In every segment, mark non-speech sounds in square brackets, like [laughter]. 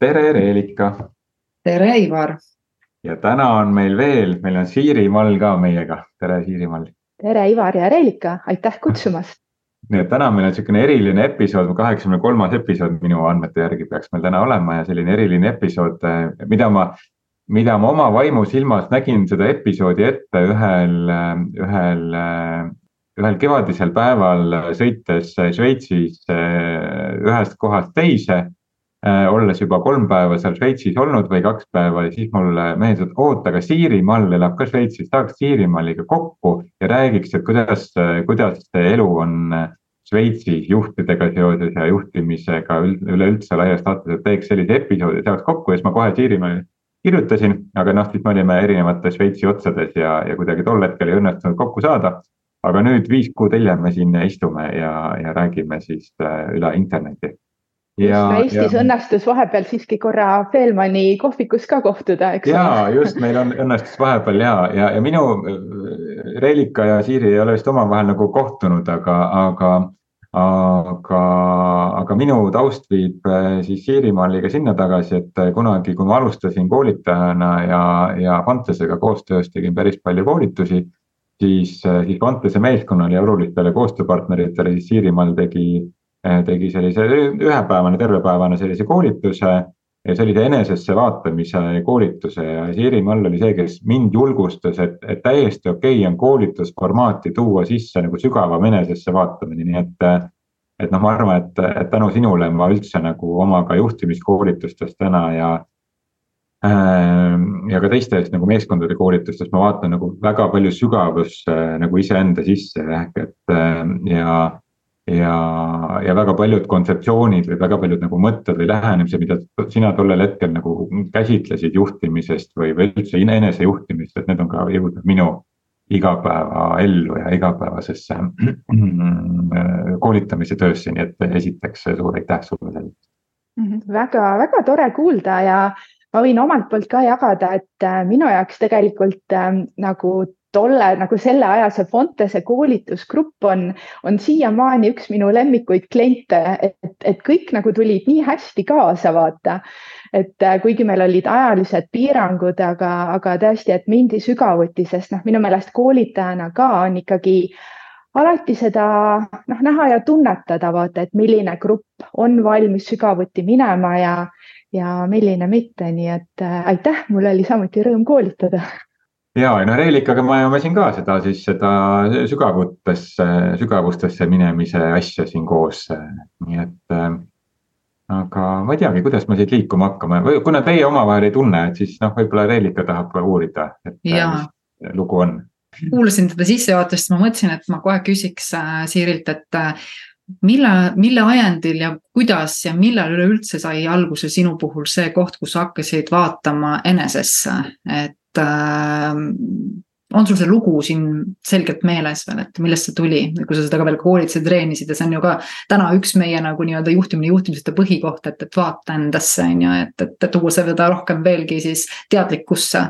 tere, Reelika. tere, Ivar. ja täna on meil veel, meil on Siirimal ka meiega. tere, Siirimal. tere, Ivar ja Reelika, aitäh kutsumast. nii et täna meil on niisugune eriline episood, kaheksakümne kolmas episood minu andmete järgi peaks meil täna olema ja selline eriline episood, mida ma, mida ma oma vaimusilmas nägin seda episoodi ette ühel, ühel, ühel kevadisel päeval sõites Šveitsis ühest kohast teise olles juba kolm päeva seal Šveitsis olnud või kaks päeva ja siis mulle meeldis, et oota, aga Siirimaal elab ka Šveitsis, tahaks Siirimaaliga kokku ja räägiks, et kuidas, kuidas see elu on Šveitsis juhtidega seoses ja juhtimisega üleüldse laias laastus, et teeks sellise episoodi, saaks kokku ja siis ma kohe Siirimaal kirjutasin, aga noh, siis me olime erinevates Šveitsi otsades ja, ja kuidagi tol hetkel ei õnnestunud kokku saada. aga nüüd viis kuud hiljem me siin istume ja, ja räägime siis äh, üle interneti ja, Eestis ja... õnnestus vahepeal siiski korra Feelmani kohvikus ka kohtuda, eks ja [laughs] just, meil on õnnestus vahepeal ja, ja, ja minu Reelika ja Siiri ei ole vist omavahel nagu kohtunud, aga, aga, aga, aga minu taust viib eh, siis Siirimaaliga sinna tagasi, et kunagi, kui ma alustasin koolitajana ja, ja Fantesega koostöös tegin päris palju koolitusi, siis, siis Fantese meeskonnale ja olulistele koostööpartneritele siis Siirimaal tegi Äh, tegi sellise ühepäevane, tervepäevane sellise koolituse ja sellise enesesse vaatamise koolituse ja Siiri Mall oli see, kes mind julgustas, et, et täiesti okei okay on koolitusformaati tuua sisse nagu sügavam enesesse vaatamine, nii et. et noh, ma arvan, et, et tänu sinule ma üldse nagu oma ka juhtimiskoolitustes täna ja äh, ja ka teistes nagu meeskondade koolitustes ma vaatan nagu väga palju sügavusse nagu iseenda sisse ehk et ja ja, ja väga paljud kontseptsioonid või väga paljud nagu mõtted või lähenemised, mida sina tollel hetkel nagu käsitlesid juhtimisest või, või üldse enesejuhtimist, et need on ka jõudnud minu igapäevaellu ja igapäevasesse [clears throat] koolitamise töösse, nii et esiteks suur aitäh sulle selle eest. Mhm, väga, väga tore kuulda ja ma võin omalt poolt ka jagada, et äh, minu jaoks tegelikult äh, nagu tolle nagu selle aja see Fontese koolitusgrupp on, on siiamaani üks minu lemmikuid kliente, et, et kõik nagu tulid nii hästi kaasa, vaata. et äh, kuigi meil olid ajalised piirangud, aga, aga tõesti, et mindi sügavuti, sest noh, minu meelest koolitajana ka on ikkagi alati seda noh, näha ja tunnetada, vaata, et milline grupp on valmis sügavuti minema ja, ja milline mitte, nii et äh, aitäh, mul oli samuti rõõm koolitada ja, no Reelikaga me ajame siin ka seda siis seda sügavutesse, sügavustesse minemise asja siin koos, nii et äh,. aga ma ei teagi, kuidas me siit liikuma hakkame või kuna teie omavahel ei tunne, et siis noh, võib-olla Reelika tahab uurida, et ja. mis lugu on. kuulasin seda sissejuhatust, ma mõtlesin, et ma kohe küsiks äh, Siirilt, et äh, mille, mille ajendil ja kuidas ja millal üleüldse sai alguse sinu puhul see koht, kus hakkasid vaatama enesesse, et äh, on sul see lugu siin selgelt meeles veel, et millest see tuli, kui sa seda ka veel koolitas ja treenisid ja see on ju ka täna üks meie nagu nii-öelda juhtimine, juhtimisete põhikoht, et, et vaata endasse on ju, et, et, et tuua seda rohkem veelgi siis teadlikkusse.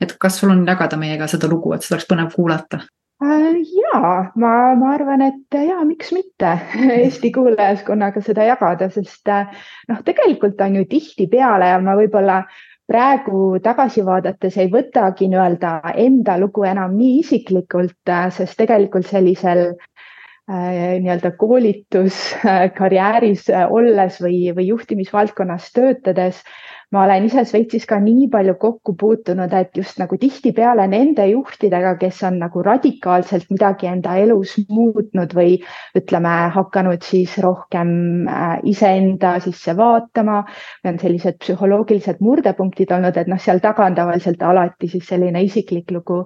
et kas sul on jagada meiega seda lugu, et seda oleks põnev kuulata? Äh, ja ma, ma arvan, et ja miks mitte [laughs] Eesti kuulajaskonnaga seda jagada, sest äh, noh, tegelikult on ju tihtipeale ja ma võib-olla praegu tagasi vaadates ei võtagi nii-öelda enda lugu enam nii isiklikult, äh, sest tegelikult sellisel äh, nii-öelda koolituskarjääris äh, olles või, või juhtimisvaldkonnas töötades ma olen ise Šveitsis ka nii palju kokku puutunud, et just nagu tihtipeale nende juhtidega, kes on nagu radikaalselt midagi enda elus muutnud või ütleme, hakanud siis rohkem äh, iseenda sisse vaatama või on sellised psühholoogilised murdepunktid olnud, et noh, seal taga on tavaliselt alati siis selline isiklik lugu.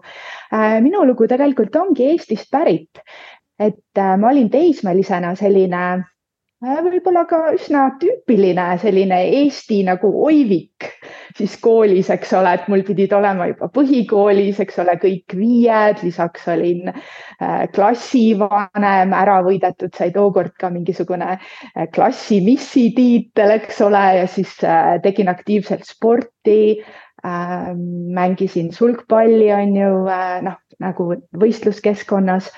Äh, minu lugu tegelikult ongi Eestist pärit, et äh, ma olin teismelisena selline võib-olla ka üsna tüüpiline selline Eesti nagu oivik siis koolis, eks ole, et mul pidid olema juba põhikoolis, eks ole, kõik viied, lisaks olin äh, klassivanem, ära võidetud sai tookord ka mingisugune äh, klassimissi tiitel, eks ole, ja siis tegin aktiivselt sporti mängisin sulgpalli, on ju, noh nagu võistluskeskkonnas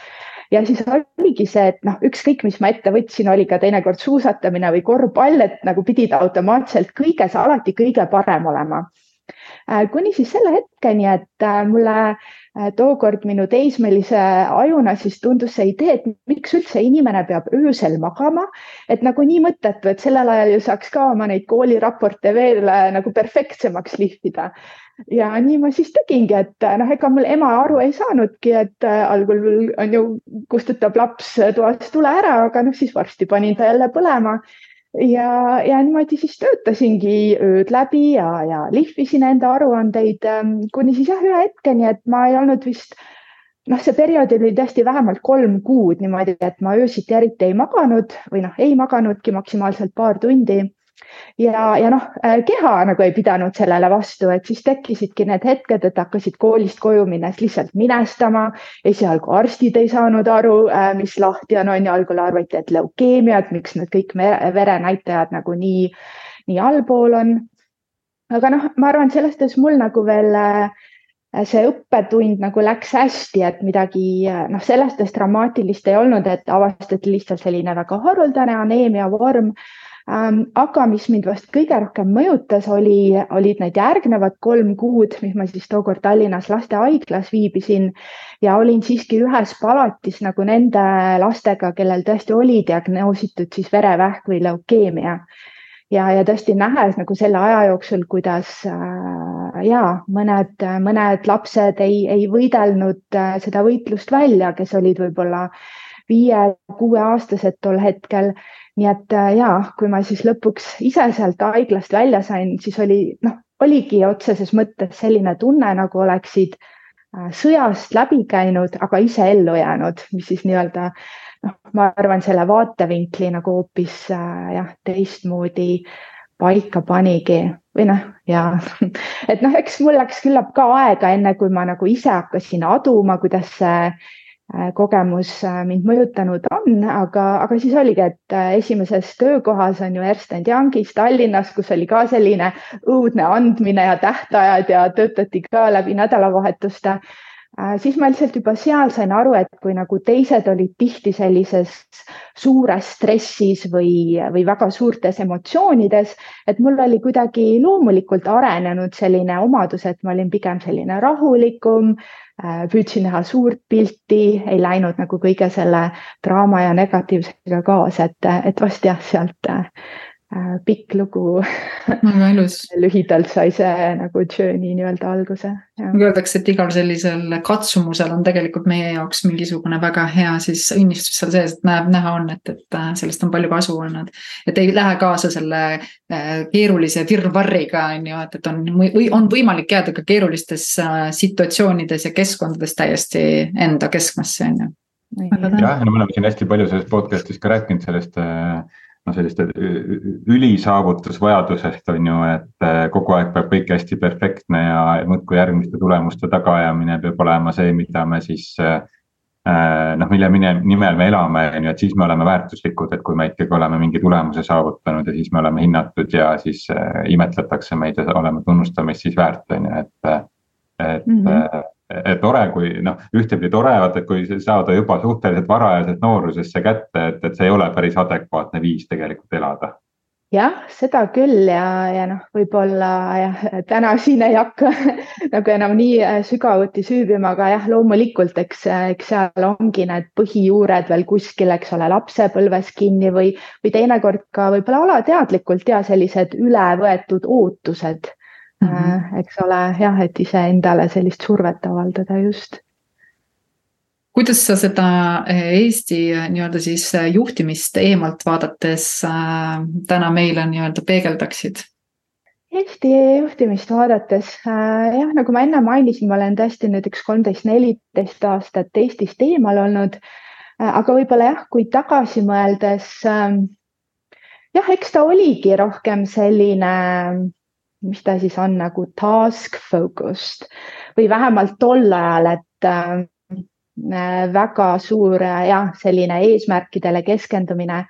ja siis oligi see, et noh, ükskõik, mis ma ette võtsin, oli ka teinekord suusatamine või korvpall, et nagu pidid automaatselt kõiges alati kõige parem olema. Äh, kuni siis selle hetkeni, et äh, mulle äh, tookord minu teismelise ajuna siis tundus see idee, et miks üldse inimene peab öösel magama, et nagu nii mõttetu, et sellel ajal ju saaks ka oma neid kooliraporte veel nagu perfektsemaks lihvida ja nii ma siis tegingi, et noh, ega mul ema aru ei saanudki, et algul on ju, kustutab laps toast tule ära, aga noh, siis varsti panin ta jälle põlema. Ja, ja niimoodi siis töötasingi ööd läbi ja, ja lihvisin enda aruandeid ähm, kuni siis jah, ühe hetkeni, et ma ei olnud vist noh, see periood oli tõesti vähemalt kolm kuud niimoodi, et ma öösiti eriti ei maganud või noh, ei maganudki maksimaalselt paar tundi ja, ja noh, äh, keha nagu ei pidanud sellele vastu, et siis tekkisidki need hetked, et hakkasid koolist koju minnes lihtsalt minestama. esialgu arstid ei saanud aru, äh, mis lahti on, on ju, algul arvati, et leukeemia, et miks need kõik verenäitajad nagu nii, nii allpool on. aga noh, ma arvan, selles suhtes mul nagu veel äh, see õppetund nagu läks hästi, et midagi noh, sellest dramaatilist ei olnud, et avastati lihtsalt selline väga haruldane aneemia vorm aga mis mind vast kõige rohkem mõjutas, oli, olid need järgnevad kolm kuud, mis ma siis tookord Tallinnas lastehaiglas viibisin. Ja olin siiski ühes palatis nagu nende lastega, kellel tõesti oli diagnoositud siis verevähk või leukeemia. Ja, ja tõesti nähes nagu selle aja jooksul, kuidas äh, ja mõned, mõned lapsed ei, ei võidelnud äh, seda võitlust välja, kes olid võib-olla viie-kuueaastased tol hetkel nii et äh, ja kui ma siis lõpuks ise sealt haiglast välja sain, siis oli noh, oligi otseses mõttes selline tunne, nagu oleksid äh, sõjast läbi käinud, aga ise ellu jäänud, mis siis nii-öelda noh, ma arvan, selle vaatevinkli nagu hoopis äh, jah, teistmoodi paika panigi või noh, ja [laughs] et noh, eks mul läks küllap ka aega, enne kui ma nagu ise hakkasin aduma, kuidas see kogemus äh, mind mõjutanud on, aga, aga siis oligi, et äh, esimeses töökohas on ju Ernst Youngis Tallinnas, kus oli ka selline õudne andmine ja tähtajad ja töötati ka läbi nädalavahetuste. Siis ma lihtsalt juba seal sain aru, et kui nagu teised olid tihti sellises suures stressis või, või väga suurtes emotsioonides, et mul oli kuidagi loomulikult arenenud selline omadus, et ma olin pigem selline rahulikum Äh, püüdsin näha suurt pilti, ei läinud nagu kõige selle draama ja negatiivsega kaasa, et, et vast jah, sealt äh, Äh, pikk lugu. väga ilus [laughs] lühidalt sai see nagu journey nii-öelda alguse. nagu öeldakse, et igal sellisel katsumusel on tegelikult meie jaoks mingisugune väga hea siis õnnistus seal sees, et näeb, näha on, et, et äh, sellest on palju kasu olnud. et ei lähe kaasa selle äh, keerulise virvarriga on ju, et, et on või on võimalik jääda ka keerulistes situatsioonides ja keskkondades täiesti enda keskmesse on ju. jah, no me oleme siin hästi palju selles podcast'is ka rääkinud sellest äh, no sellist ülisaavutusvajadusest on ju, et äh, kogu aeg peab kõik hästi perfektne ja muudkui järgmiste tulemuste tagaajamine peab olema see, mida me siis äh, äh, noh, mille nimel me elame, on ju, et siis me oleme väärtuslikud, et kui me ikkagi oleme mingi tulemuse saavutanud ja siis me oleme hinnatud ja siis imetletakse meid ja oleme tunnustamist siis väärt, on ju, et. et mm -hmm tore, kui noh, ühtepidi tore, vaata, et kui saada juba suhteliselt varajases nooruses see kätte, et, et see ei ole päris adekvaatne viis tegelikult elada. Jah, seda küll ja, ja noh, võib-olla jah, täna siin ei hakka [laughs] nagu enam nii äh, sügavuti süüvima, aga jah, loomulikult, eks, eks seal ongi need põhijuured veel kuskil, eks ole, lapsepõlves kinni või, või teinekord ka võib-olla alateadlikult ja sellised ülevõetud ootused mm, -hmm. eks ole, jah, et iseendale sellist survet avaldada just kuidas sa seda eh, Eesti eh, nii-öelda siis juhtimist eemalt vaadates täna meile nii-öelda peegeldaksid? Eesti juhtimist vaadates jah, nagu ma enne mainisin, ma olen tõesti üks kolmteist, neliteist aastat Eestist eemal olnud. aga võib-olla jah, kui tagasi mõeldes jah, eks ta oligi rohkem selline mis ta siis on nagu task focused või vähemalt tol ajal, et äh, väga suur jah, selline eesmärkidele keskendumine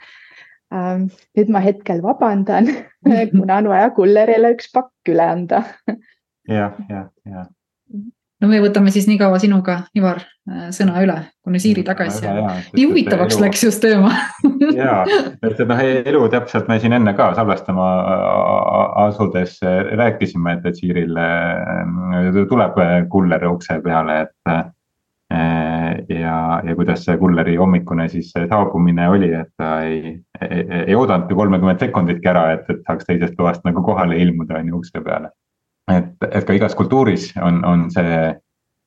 äh,. nüüd ma hetkel vabandan [laughs] kuna on vaja kullerile üks pakk üle anda jah, jah, jah. No me võtame siis nii kaua sinuga, Ivar, äh, sõna üle, kuni Siiri tagasi on. [laughs] nii huvitavaks elu... läks just teema. [laughs] Ja, et noh, elu täpselt me siin enne ka salvestama asudes rääkisime, et, et Siiril äh, tuleb kuller ukse peale, et äh, ja, ja kuidas see kulleri hommikune siis saabumine oli, et ta ei, ei, ei oodanudki kolmekümmet sekunditki ära, et, et saaks teisest toast nagu kohale ilmuda, on ju, ukse peale et, et ka igas kultuuris on, on see,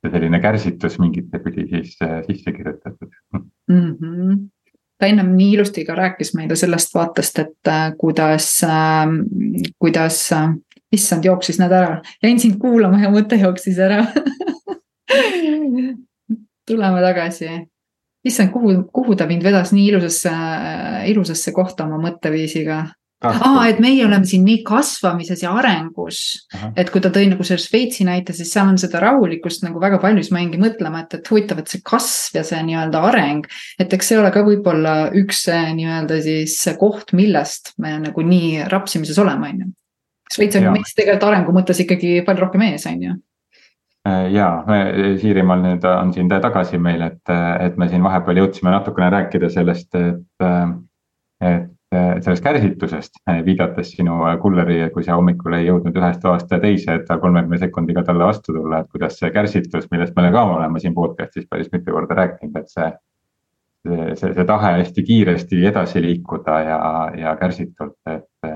see selline kärsitus mingite pidi siis äh, sisse kirjutatud mm. -hmm ta ennem nii ilusti ka rääkis meile sellest vaatest, et äh, kuidas äh,, kuidas äh,, issand, jooksis need ära, jäin sind kuulama ja mõte jooksis ära [laughs] tuleme tagasi. issand, kuhu, kuhu ta mind vedas nii ilusasse, ilusasse kohta oma mõtteviisiga aa, et meie oleme siin nii kasvamises ja arengus, et kui ta tõi nagu selle Šveitsi näite, siis seal on seda rahulikkust nagu väga palju, siis ma jäingi mõtlema, et, et huvitav, et see kasv ja see nii-öelda areng. et eks see ole ka võib-olla üks nii-öelda siis koht, millest me nagu nii rapsimises oleme, on ju. Šveits on meist tegelikult arengu mõttes ikkagi palju rohkem ees, on ju äh, ja Siirimaal nüüd on siin tagasi meil, et, et me siin vahepeal jõudsime natukene rääkida sellest, et, et sellest kärsitusest, äh, viidates sinu äh, kulleri, kui sa hommikul ei jõudnud ühest toast teise, et kolmekümne sekundiga talle vastu tulla, et kuidas see kärsitus, millest me ka oleme siin podcast'is päris mitu korda rääkinud, et see. see, see, see tahe hästi kiiresti edasi liikuda ja, ja kärsitult, et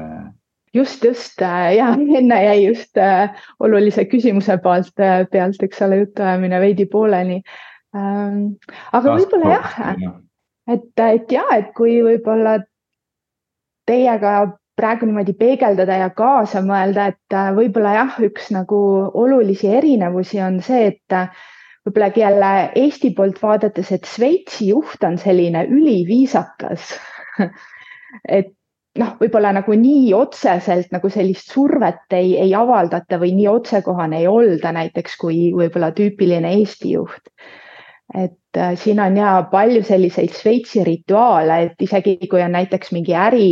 just, just ja enne jäi just olulise küsimuse pealt, pealt, eks ole, jutuajamine veidi pooleli ähm,. aga võib-olla jah, et, et ja, et kui võib-olla teiega praegu niimoodi peegeldada ja kaasa mõelda, et äh, võib-olla jah, üks nagu olulisi erinevusi on see, et äh, võib-olla jälle Eesti poolt vaadates, et Šveitsi juht on selline üliviisakas [laughs] et noh, võib-olla nagu nii otseselt nagu sellist survet ei, ei avaldata või nii otsekohane ei olda näiteks kui võib-olla tüüpiline Eesti juht. et siin on ja palju selliseid Šveitsi rituaale, et isegi kui on näiteks mingi äri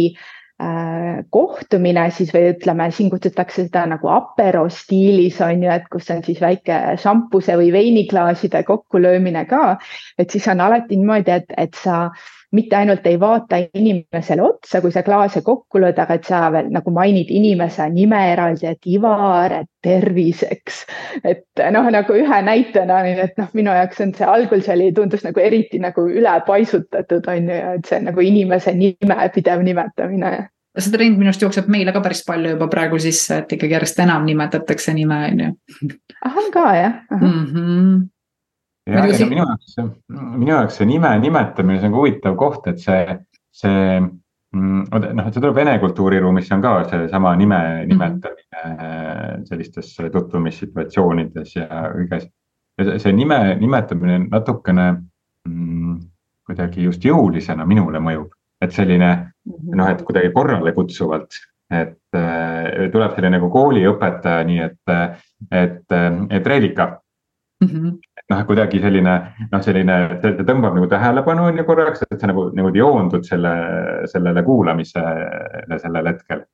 Äh, kohtumine siis või ütleme, siin kutsutakse seda nagu apero stiilis on ju, et kus on siis väike šampuse või veiniklaaside kokkulöömine ka. et siis on alati niimoodi, et, et sa mitte ainult ei vaata inimesele otsa, kui sa klaase kokku lööd, aga et sa veel nagu mainid inimese nime eraldi, et Ivar, et terviseks. et noh, nagu ühe näitena, et noh, minu jaoks on see algul see oli, tundus nagu eriti nagu ülepaisutatud on ju, et see nagu inimese nime pidev nimetamine see trend minu arust jookseb meile ka päris palju juba praegu sisse, et ikkagi järjest enam nimetatakse nime, on ju. ahah, ka jah mm. -hmm. ja, ja minu jaoks, minu jaoks see nime nimetamine, see on ka huvitav koht, et see, see mm, noh, et see tuleb vene kultuuriruumis, on ka seesama nime mhm. nimetamine mm -hmm. sellistes tutvumissituatsioonides ja kõiges. see nime nimetamine natukene mm, kuidagi just jõulisena minule mõjub et selline mhm. noh, et kuidagi korrale kutsuvalt, et äh, tuleb selline nagu kooliõpetaja, nii et, et, et Reelika mm. -hmm noh, kuidagi selline noh, selline, see tõmbab nagu tähelepanu on ju korraks, et sa nagu niimoodi joondud selle, sellele kuulamisele sellel hetkel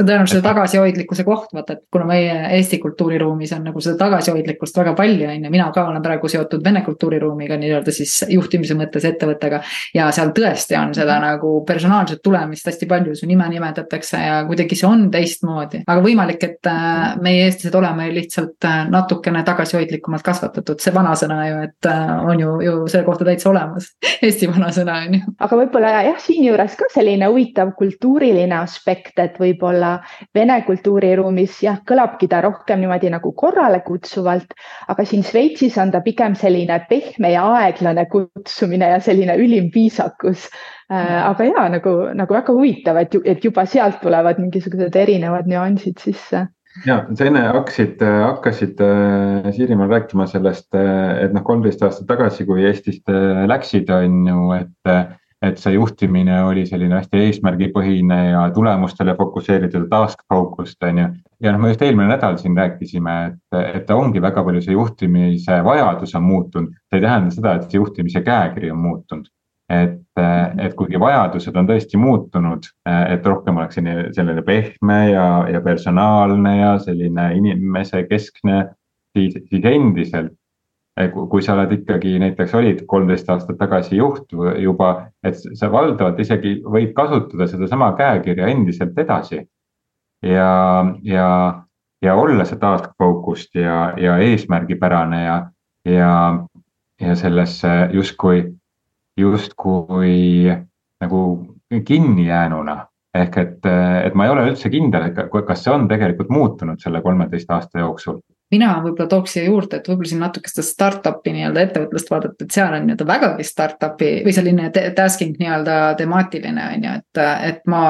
see on tõenäoliselt see tagasihoidlikkuse koht, vaata, et kuna meie Eesti kultuuriruumis on nagu seda tagasihoidlikkust väga palju, on ju, mina ka olen praegu seotud Vene kultuuriruumiga nii-öelda siis juhtimise mõttes ettevõttega. ja seal tõesti on seda nagu personaalset tulemist hästi palju, su nime nimetatakse ja kuidagi see on teistmoodi. aga võimalik, et äh, meie, eestlased, oleme lihtsalt äh, natukene tagasihoidlikumalt kasvatatud, see vanasõna ju, et äh, on ju, ju selle kohta täitsa olemas [laughs] Eesti vanasõna on ju. aga võib-olla jah, siinjuures ka selline huvitav kultuuriline aspekt, et võib-olla vene kultuuriruumis jah, kõlabki ta rohkem niimoodi nagu korrale kutsuvalt, aga siin Šveitsis on ta pigem selline pehme ja aeglane kutsumine ja selline ülim viisakus äh,. aga ja nagu, nagu väga huvitav, et, et juba sealt tulevad mingisugused erinevad nüansid sisse ja sa enne hakkasid, hakkasid äh, Siirimaal rääkima sellest, äh, et noh, kolmteist aastat tagasi, kui Eestist läksid, on ju, et et see juhtimine oli selline hästi eesmärgipõhine ja tulemustele fokusseeritud, task focused on ju. ja noh, me just eelmine nädal siin rääkisime, et, et ta ongi väga palju, see juhtimise vajadus on muutunud. see ei tähenda seda, et see juhtimise käekiri on muutunud. et, et kuigi vajadused on tõesti muutunud, et rohkem oleks selline, selline pehme ja, ja personaalne ja selline inimesekeskne siis, siis endiselt kui sa oled ikkagi näiteks olid kolmteist aastat tagasi juht juba, et sa valdavalt isegi võid kasutada sedasama käekirja endiselt edasi. ja, ja, ja olla see task focused ja, ja eesmärgipärane ja, ja, ja sellesse justkui, justkui nagu kinni jäänuna. ehk et, et ma ei ole üldse kindel, et kas see on tegelikult muutunud selle kolmeteist aasta jooksul mina võib-olla tooks siia juurde, et võib-olla siin natuke seda startup'i nii-öelda ettevõtlust vaadata, et seal on nii-öelda vägagi startup'i või selline tasking nii-öelda temaatiline on ju, et, et ma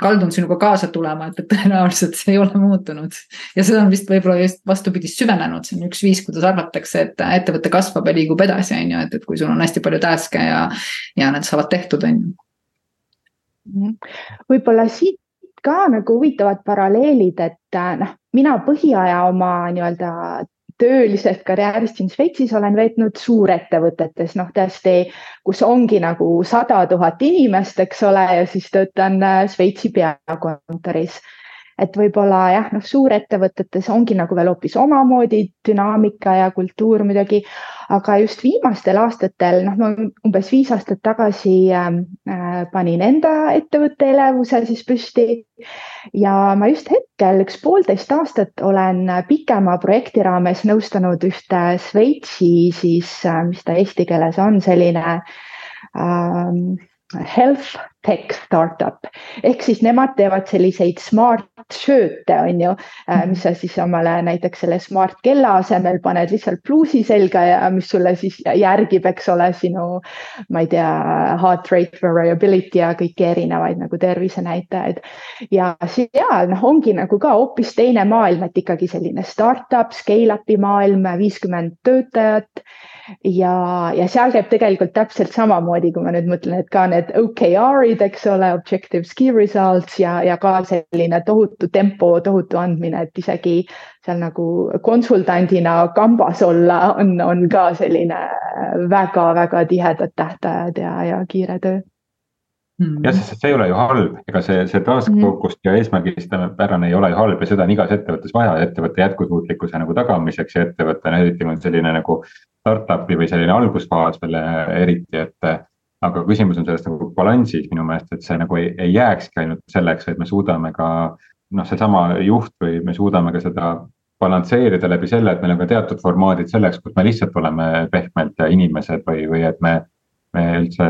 kaldun sinuga kaasa tulema, et, et tõenäoliselt see ei ole muutunud. ja see on vist võib-olla just vastupidi süvenenud, see on üks viis, kuidas arvatakse, et ettevõte kasvab ja liigub edasi, on ju, et, et kui sul on hästi palju task'e ja, ja need saavad tehtud, on ju. võib-olla siit ka nagu huvitavad paralleelid, et noh mina põhiaja oma nii-öelda tööliselt karjäärist siin Šveitsis olen veetnud suurettevõtetes, noh tõesti, kus ongi nagu sada tuhat inimest, eks ole, ja siis töötan äh, Šveitsi peakontoris et võib-olla jah, noh, suurettevõtetes ongi nagu veel hoopis omamoodi dünaamika ja kultuur muidugi, aga just viimastel aastatel, noh, ma umbes viis aastat tagasi ähm, äh, panin enda ettevõtte elevuse siis püsti ja ma just hetkel üks poolteist aastat olen pikema projekti raames nõustanud ühte Šveitsi siis, äh, mis ta eesti keeles on, selline ähm, health tech startup ehk siis nemad teevad selliseid smart sööte, on ju, äh, mis sa siis omale näiteks selle smart kella asemel paned lihtsalt pluusi selga ja mis sulle siis järgib, eks ole, sinu, ma ei tea, heart rate variability ja kõiki erinevaid nagu tervisenäitajaid. ja seal noh, ongi nagu ka hoopis teine maailm, et ikkagi selline startup, scale-up'i maailm, viiskümmend töötajat ja, ja seal käib tegelikult täpselt samamoodi, kui ma nüüd mõtlen, et ka need OKR-id, eks ole, objective key results ja, ja ka selline tohutu tempo, tohutu andmine, et isegi seal nagu konsultandina kambas olla on, on ka selline väga-väga tihedad tähtajad ja, ja kiire töö jah, sest see ei ole ju halb, ega see, see task mhm. focused ja eesmärgipärane ei ole ju halb ja seda on igas ettevõttes vaja ettevõtte jätkusuutlikkuse nagu tagamiseks ja ettevõte eriti on selline nagu startup'i või selline algusfaas veel eriti, et. aga küsimus on selles nagu balansis minu meelest, et see nagu ei, ei jääkski ainult selleks, et me suudame ka noh, seesama juht või me suudame ka seda balansseerida läbi selle, et meil on ka teatud formaadid selleks, kus me lihtsalt oleme pehmelt inimesed või, või et me me üldse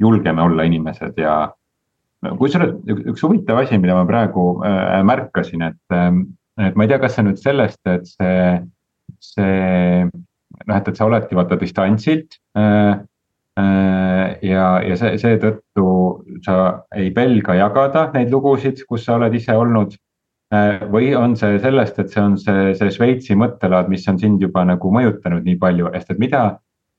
julgeme olla inimesed ja kusjuures üks huvitav asi, mida ma praegu äh, märkasin, et, ähm, et ma ei tea, kas see nüüd sellest, et see, see noh, et, et sa oledki vaata distantsilt äh, äh, ja, ja see, seetõttu sa ei pelga jagada neid lugusid, kus sa oled ise olnud või on see sellest, et see on see, see Šveitsi mõttelaad, mis on sind juba nagu mõjutanud nii palju, sest et mida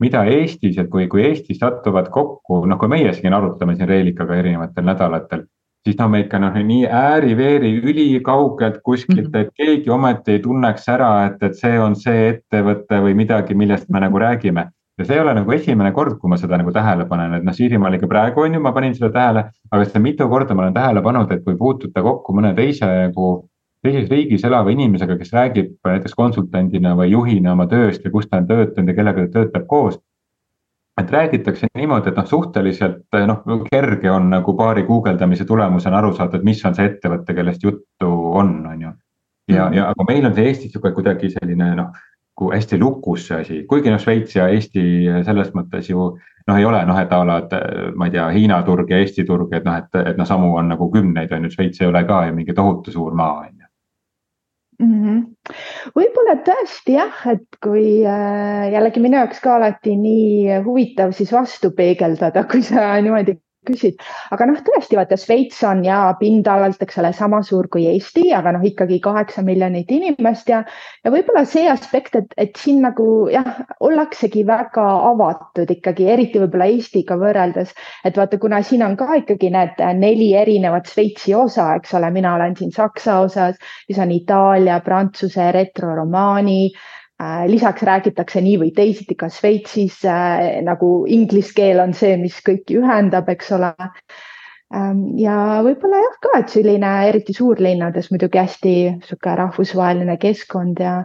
mida Eestis, et kui, kui Eestis satuvad kokku, noh, kui meie siin arutame siin Reelikaga erinevatel nädalatel. Siis noh, me ikka noh, nii ääri-veeri ülikaugelt kuskilt, mhm. et keegi ometi ei tunneks ära, et, et see on see ettevõte või midagi, millest me nagu räägime. ja see ei ole nagu esimene kord, kui ma seda nagu tähele panen, et noh, Siirimaal ikka praegu on ju, ma panin seda tähele, aga seda mitu korda ma olen tähele pannud, et kui puutuda kokku mõne teise nagu teises riigis elava inimesega, kes räägib näiteks konsultandina või juhina oma tööst ja kus ta on töötanud ja kellega ta töötab koos. Et räägitakse niimoodi, et noh, suhteliselt noh, kerge on nagu paari guugeldamise tulemusena aru saada, et mis on see ettevõte, kellest juttu on, on ju. ja, ja aga meil on see Eestis sihuke kuidagi selline noh, kui hästi lukus see asi, kuigi noh, Šveits ja Eesti selles mõttes ju noh, ei ole noh, et a la, et ma ei tea, Hiina turg ja Eesti turg, et noh, et, et noh, samu on nagu kümneid on ju, Šveits ei ole ka ju mingi tohutu suur maa on ju mm. -hmm. võib-olla tõesti jah, et kui äh, jällegi minu jaoks ka alati nii huvitav siis vastu peegeldada, kui sa niimoodi küsid, aga noh, tõesti vaata, Šveits on ja pindalalt, eks ole, sama suur kui Eesti, aga noh, ikkagi kaheksa miljonit inimest ja, ja võib-olla see aspekt, et, et siin nagu jah, ollaksegi väga avatud ikkagi, eriti võib-olla Eestiga võrreldes, et vaata, kuna siin on ka ikkagi need neli erinevat Šveitsi osa, eks ole, mina olen siin Saksa osas, siis on Itaalia, Prantsuse, retroromaani lisaks räägitakse nii või teisiti ka Šveitsis äh, nagu inglise keel on see, mis kõiki ühendab, eks ole. Ähm, ja võib-olla jah ka, et selline eriti suurlinnades muidugi hästi sihuke rahvusvaheline keskkond ja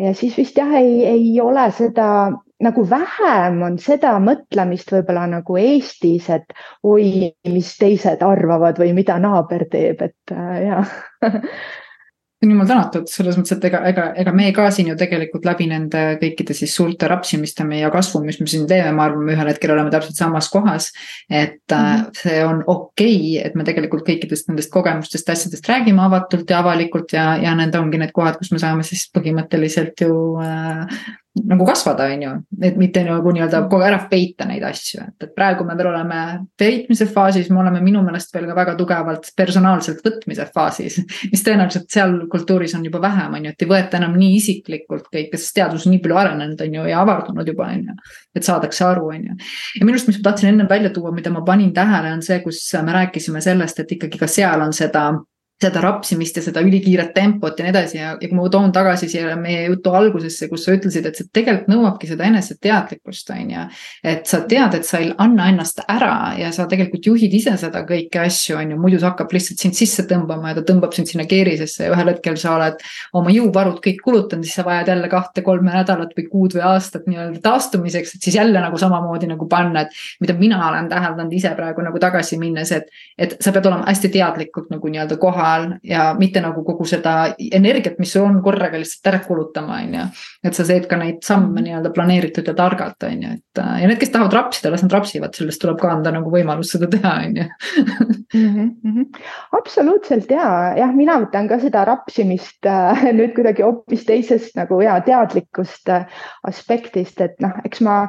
ja siis vist jah, ei, ei ole seda nagu vähem on seda mõtlemist võib-olla nagu Eestis, et oi, mis teised arvavad või mida naaber teeb, et äh, jah [laughs] jumal tänatud selles mõttes, et ega, ega, ega me ka siin ju tegelikult läbi nende kõikide siis suurte rapsimiste ja kasvu, mis me siin teeme, ma arvan, me ühel hetkel oleme täpselt samas kohas. et mm -hmm. see on okei okay,, et me tegelikult kõikidest nendest kogemustest, asjadest räägime avatult ja avalikult ja, ja need ongi need kohad, kus me saame siis põhimõtteliselt ju äh, nagu kasvada, on ju, et mitte nagu nii-öelda kogu ära peita neid asju, et, et praegu me veel oleme peitmise faasis, me oleme minu meelest veel ka väga tugevalt personaalselt võtmise faasis. mis tõenäoliselt seal kultuuris on juba vähem, on ju, et ei võeta enam nii isiklikult kõike, sest teadus on nii palju arenenud, on ju, ja avardunud juba, on ju. et saadakse aru, on ju. ja minu arust, mis ma tahtsin ennem välja tuua, mida ma panin tähele, on see, kus me rääkisime sellest, et ikkagi ka seal on seda seda rapsimist ja seda ülikiiret tempot ja nii edasi ja, ja kui ma toon tagasi siia meie jutu algusesse, kus sa ütlesid, et see tegelikult nõuabki seda eneseteadlikkust, on ju. et sa tead, et sa ei anna ennast ära ja sa tegelikult juhid ise seda kõiki asju, on ju, muidu see hakkab lihtsalt sind sisse tõmbama ja ta tõmbab sind sinna keerisesse ja ühel hetkel sa oled oma jõuvarud kõik kulutanud, siis sa vajad jälle kahte-kolme nädalat või kuud või aastat nii-öelda taastumiseks, et siis jälle nagu samamoodi nagu panna, et mida mina olen täheldanud ise praegu nagu tagasi minnes, et, et sa pead olema hästi teadlikult nagu nii-öelda kohal ajal ja mitte nagu kogu seda energiat, mis sul on korraga lihtsalt ära kulutama, on ju. et sa teed ka neid samme nii-öelda planeeritud ja targalt, on ju, et ja need, kes tahavad rapsida, las nad rapsivad, sellest tuleb ka anda nagu võimalus seda teha, on ju. Mhm, mhm. absoluutselt ja, jah, mina võtan ka seda rapsimist äh, nüüd kuidagi hoopis teisest nagu ja teadlikust äh, aspektist, et noh, eks ma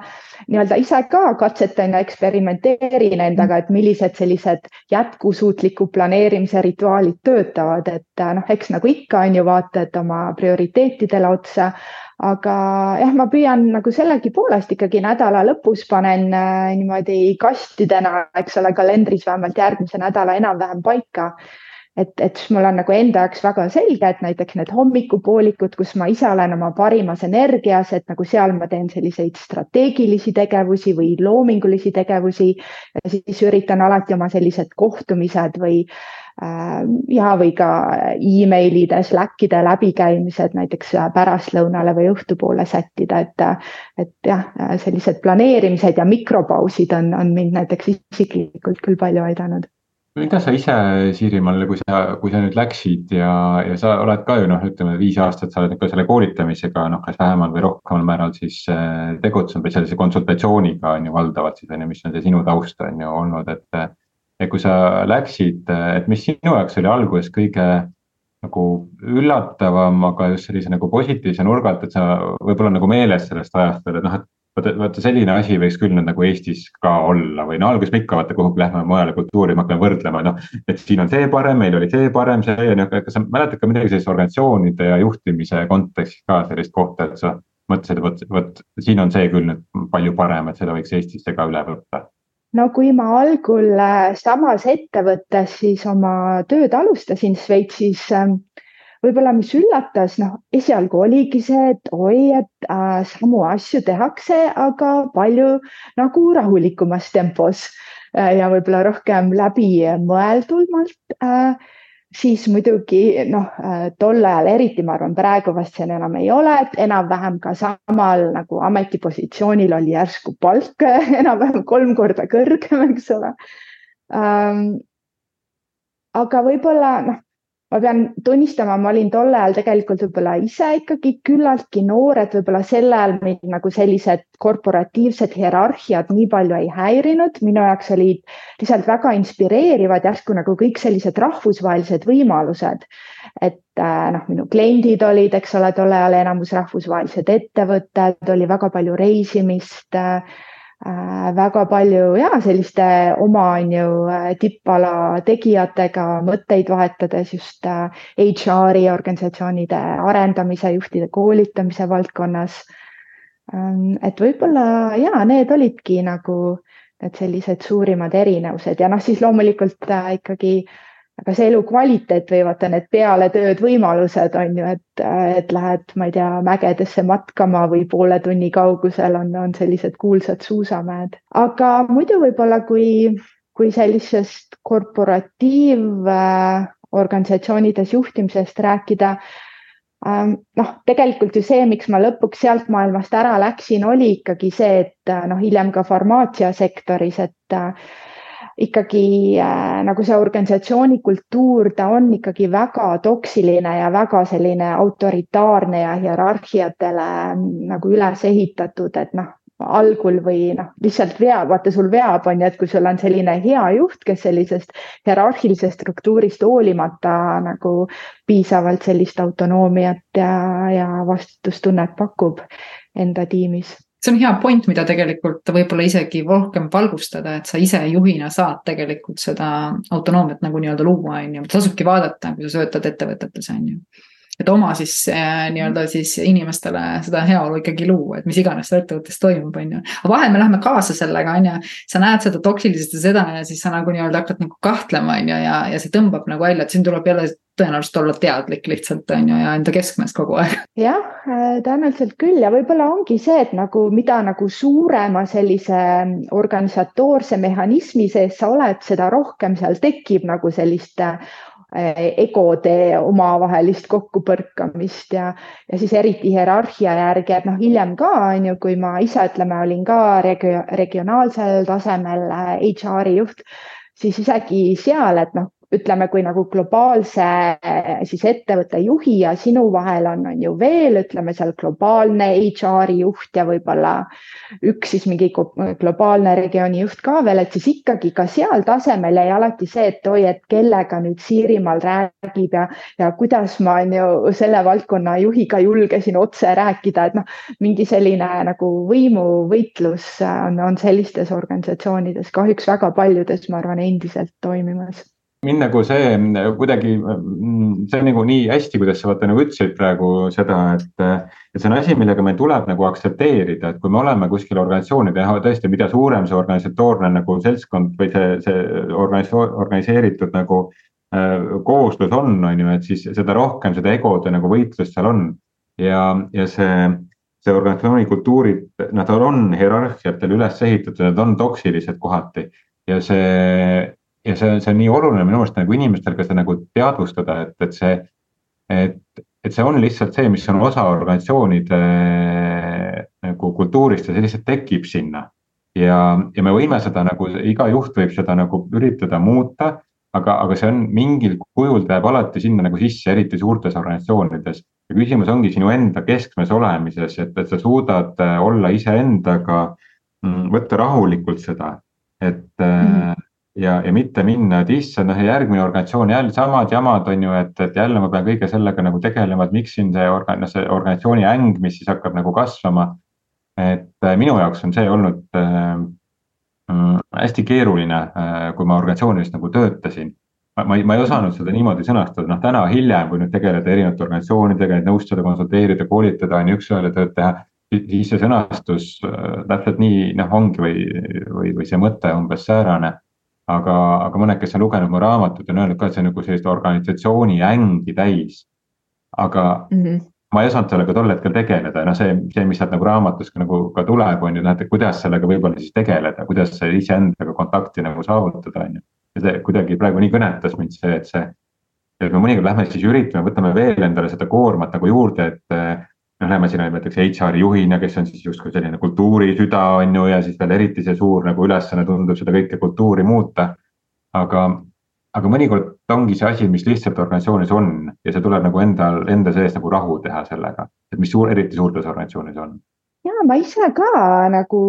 nii-öelda ise ka katsetan ja eksperimenteerin endaga, et millised sellised jätkusuutliku planeerimise rituaalid töötavad, et noh, eks nagu ikka on ju, vaatad oma prioriteetidele otsa. aga jah, ma püüan nagu sellegipoolest ikkagi nädala lõpus panen äh, niimoodi kastidena, eks ole, kalendris vähemalt järgmise nädala enam-vähem paika et, et mul on nagu enda jaoks väga selge, et näiteks need hommikupoolikud, kus ma ise olen oma parimas energias, et nagu seal ma teen selliseid strateegilisi tegevusi või loomingulisi tegevusi. siis üritan alati oma sellised kohtumised või äh, ja, või ka emailide, Slackide läbikäimised näiteks pärastlõunale või õhtupoole sättida, et, et jah, sellised planeerimised ja mikropausid on, on mind näiteks isiklikult küll palju aidanud mida sa ise, Siirimaal, kui sa, kui sa nüüd läksid ja, ja sa oled ka ju noh, ütleme viis aastat sa oled ka selle koolitamisega noh, kas vähemal või rohkemal määral siis äh, tegutsenud või sellise konsultatsiooniga on ju valdavalt siis on ju, mis on see sinu taust on ju olnud, et. et kui sa läksid, et mis sinu jaoks oli alguses kõige nagu üllatavam, aga just sellise nagu positiivse nurga alt, et sa võib-olla nagu meeles sellest ajast veel, et noh, et vaata, vaata selline asi võiks küll nüüd nagu Eestis ka olla või no alguses me ikka vaata kuhugi lähme mujale kultuuri, me hakkame võrdlema, noh. et siin on see parem, meil oli see parem, see ja noh, kas sa mäletad ka midagi sellist organisatsioonide ja juhtimise kontekstis ka sellist kohta, et sa mõtlesid, vot, vot siin on see küll nüüd palju parem, et seda võiks Eestisse ka üle võtta no kui ma algul äh, samas ettevõttes siis oma tööd alustasin Šveitsis äh, võib-olla, mis üllatas, noh, esialgu oligi see, et oi, et äh, samu asju tehakse, aga palju nagu rahulikumas tempos äh, ja võib-olla rohkem läbimõeldumalt äh, siis muidugi noh, äh, tol ajal eriti, ma arvan, praegu vast see enam ei ole, et enam-vähem ka samal nagu ametipositsioonil oli järsku palk [laughs] enam-vähem kolm korda kõrgem, eks ole ähm,. aga võib-olla noh, ma pean tunnistama, ma olin tol ajal tegelikult võib-olla ise ikkagi küllaltki noor, et võib-olla sel ajal mind nagu sellised korporatiivsed hierarhiad nii palju ei häirinud. minu jaoks olid lihtsalt väga inspireerivad järsku nagu kõik sellised rahvusvahelised võimalused. et äh, noh, minu kliendid olid, eks ole, tol ajal enamus rahvusvahelised ettevõtted, oli väga palju reisimist äh, väga palju ja selliste oma on ju äh, tippala tegijatega mõtteid vahetades just HR-i äh, organisatsioonide arendamise, juhtide koolitamise valdkonnas. Ähm, et võib-olla ja need olidki nagu need sellised suurimad erinevused ja noh, siis loomulikult ikkagi äh, aga see elukvaliteet või vaata need pealetööd võimalused on ju, et, et lähed, ma ei tea, mägedesse matkama või poole tunni kaugusel on, on sellised kuulsad suusamäed. aga muidu võib-olla, kui, kui sellisest korporatiivorganisatsioonides juhtimisest rääkida, ähm, noh, tegelikult ju see, miks ma lõpuks sealt maailmast ära läksin, oli ikkagi see, et noh, hiljem ka farmaatsiasektoris, et ikkagi äh, nagu see organisatsiooni kultuur, ta on ikkagi väga toksiline ja väga selline autoritaarne ja hierarhiatele nagu üles ehitatud, et noh, algul või noh, lihtsalt veab, vaata sul veab, on ju, et kui sul on selline hea juht, kes sellisest hierarhilisest struktuurist hoolimata nagu piisavalt sellist autonoomiat ja, ja vastutustunnet pakub enda tiimis see on hea point, mida tegelikult võib-olla isegi rohkem valgustada, et sa ise juhina saad tegelikult seda autonoomiat nagu nii-öelda luua, on ju, tasubki vaadata, kui sa töötad ettevõtetes, on ju. Et oma siis äh, nii-öelda siis inimestele seda heaolu ikkagi luua, et mis iganes seal ettevõttes toimub, on ju. aga vahel me läheme kaasa sellega, on ju, sa näed seda toksilisust ja seda ja siis sa nagu nii-öelda hakkad nagu kahtlema, on ju, ja, ja see tõmbab nagu välja, et siin tuleb jälle tõenäoliselt olla teadlik lihtsalt on ju ja enda keskmes kogu aeg. jah, äh, tõenäoliselt küll ja võib-olla ongi see, et nagu mida nagu suurema sellise organisatoorse mehhanismi sees sa oled, seda rohkem seal tekib nagu sellist Eh, egode omavahelist kokkupõrkamist ja, ja siis eriti hierarhia järgi, et noh, hiljem ka on ju, kui ma ise ütleme, olin ka regio, regionaalsel tasemel HR-i eh, juht, siis isegi seal, et noh, ütleme, kui nagu globaalse siis ettevõtte juhi ja sinu vahel on, on ju veel, ütleme seal globaalne HR-i juht ja võib-olla üks siis mingi globaalne regiooni juht ka veel, et siis ikkagi ka seal tasemel jäi alati see, et oi, et kellega nüüd Siirimaal räägib ja, ja kuidas ma on ju selle valdkonna juhiga julgesin otse rääkida, et noh, mingi selline nagu võimuvõitlus on, on sellistes organisatsioonides kahjuks väga paljudes, ma arvan, endiselt toimimas mind nagu see kuidagi, see on nagu nii hästi, kuidas sa vaata nagu ütlesid praegu seda, et. et see on asi, millega meil tuleb nagu aktsepteerida, et kui me oleme kuskil organisatsioonide ja tõesti, mida suurem see organisatoorne nagu seltskond või see, see organis-, organiseeritud nagu äh, kooslus on, on ju, et siis seda rohkem seda egode nagu võitlust seal on. ja, ja see, see organisatsiooni kultuurid, nad on hierarhiatel üles ehitatud, nad on toksilised kohati ja see ja see, see on nii oluline minu arust nagu inimestel ka seda nagu teadvustada, et, et see, et, et see on lihtsalt see, mis on osa organisatsioonide nagu kultuurist ja see lihtsalt tekib sinna. ja, ja me võime seda nagu, iga juht võib seda nagu üritada muuta, aga, aga see on mingil kujul ta jääb alati sinna nagu sisse, eriti suurtes organisatsioonides. ja küsimus ongi sinu enda keskmes olemises, et, et sa suudad olla iseendaga, mm, võtta rahulikult seda, et mm ja, ja mitte minna, et issand, noh järgmine organisatsioon jälle samad jamad on ju, et, et jälle ma pean kõige sellega nagu tegelema, et miks siin see organ-, noh see organisatsiooni äng, mis siis hakkab nagu kasvama. et äh, minu jaoks on see olnud äh, mm, hästi keeruline äh,, kui ma organisatsioonis nagu töötasin. ma ei, ma ei osanud seda niimoodi sõnastada, noh täna hiljem, kui nüüd tegeleda erinevate organisatsioonidega, et nõustada, konsulteerida, koolitada on ju üks-ühele tööd teha siis see sõnastus äh, täpselt nii noh, ongi või, või, või see mõte umbes säärane aga, aga mõned, kes on lugenud mu raamatut, on öelnud ka, et see on nagu sellist organisatsiooni ängi täis. aga mm -hmm. ma ei osanud sellega tol hetkel tegeleda, noh, see, see, mis sealt nagu raamatus ka nagu ka tuleb, on ju, noh, et kuidas sellega võib-olla siis tegeleda, kuidas iseendaga kontakti nagu saavutada, on ju. ja see kuidagi praegu nii kõnetas mind see, et see, et me mõnikord lähme siis üritame, võtame veel endale seda koormat nagu juurde, et noh, näeme siin näiteks HR juhina, kes on siis justkui selline kultuurisüda on ju ja siis veel eriti see suur nagu ülesanne tundub seda kõike kultuuri muuta. aga, aga mõnikord ongi see asi, mis lihtsalt organisatsioonis on ja see tuleb nagu endal, enda sees nagu rahu teha sellega, et mis suur, eriti suurtes organisatsioonides on. ja ma ise ka nagu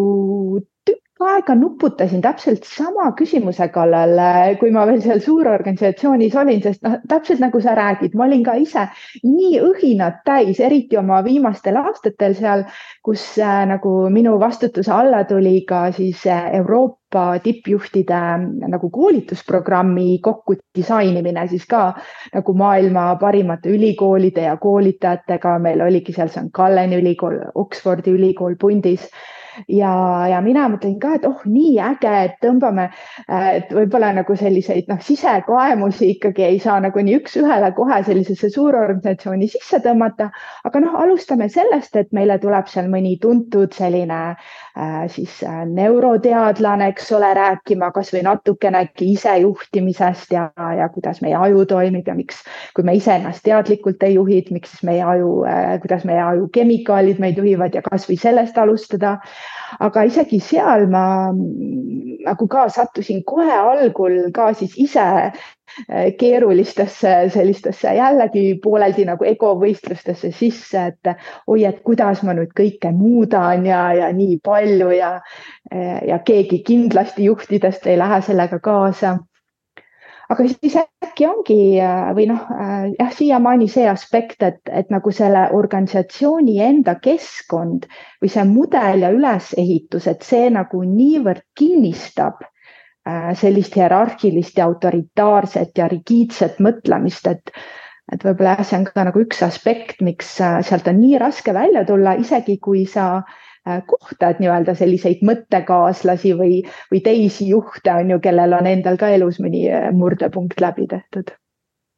aega nuputasin täpselt sama küsimuse kallal, kui ma veel seal suurorganisatsioonis olin, sest noh, täpselt nagu sa räägid, ma olin ka ise nii õhinad täis, eriti oma viimastel aastatel seal, kus äh, nagu minu vastutuse alla tuli ka siis äh, Euroopa tippjuhtide äh, nagu koolitusprogrammi kokku disainimine, siis ka nagu maailma parimate ülikoolide ja koolitajatega, meil oligi seal St Galleni ülikool, Oxfordi ülikool pundis ja, ja mina mõtlen ka, et oh, nii äge, et tõmbame, et võib-olla nagu selliseid noh, sisekaemusi ikkagi ei saa nagu nii üks-ühele kohe sellisesse suurorganisatsiooni sisse tõmmata. aga noh, alustame sellest, et meile tuleb seal mõni tuntud selline siis äh, neuroteadlane, eks ole, rääkima kasvõi natukenegi isejuhtimisest ja, ja kuidas meie aju toimib ja miks, kui me iseennast teadlikult ei juhi, miks siis meie aju äh,, kuidas meie aju kemikaalid meid juhivad ja kasvõi sellest alustada. Aga isegi seal ma mm, nagu ka sattusin kohe algul ka siis ise äh, keerulistesse sellistesse jällegi pooleldi nagu egovõistlustesse sisse, et oi, et kuidas ma nüüd kõike muudan ja, ja nii palju ja, ja keegi kindlasti juhtidest ei lähe sellega kaasa aga siis äkki ongi või noh, äh, jah, siiamaani see aspekt, et, et nagu selle organisatsiooni enda keskkond või see mudel ja ülesehitus, et see nagu niivõrd kinnistab äh, sellist hierarhilist ja autoritaarset ja rigiidset mõtlemist, et et võib-olla jah, see on ka nagu üks aspekt, miks äh, sealt on nii raske välja tulla, isegi kui sa äh, Äh, kohtad nii-öelda selliseid mõttekaaslasi või, või teisi juhte on ju, kellel on endal ka elus mõni äh, murdepunkt läbi tehtud.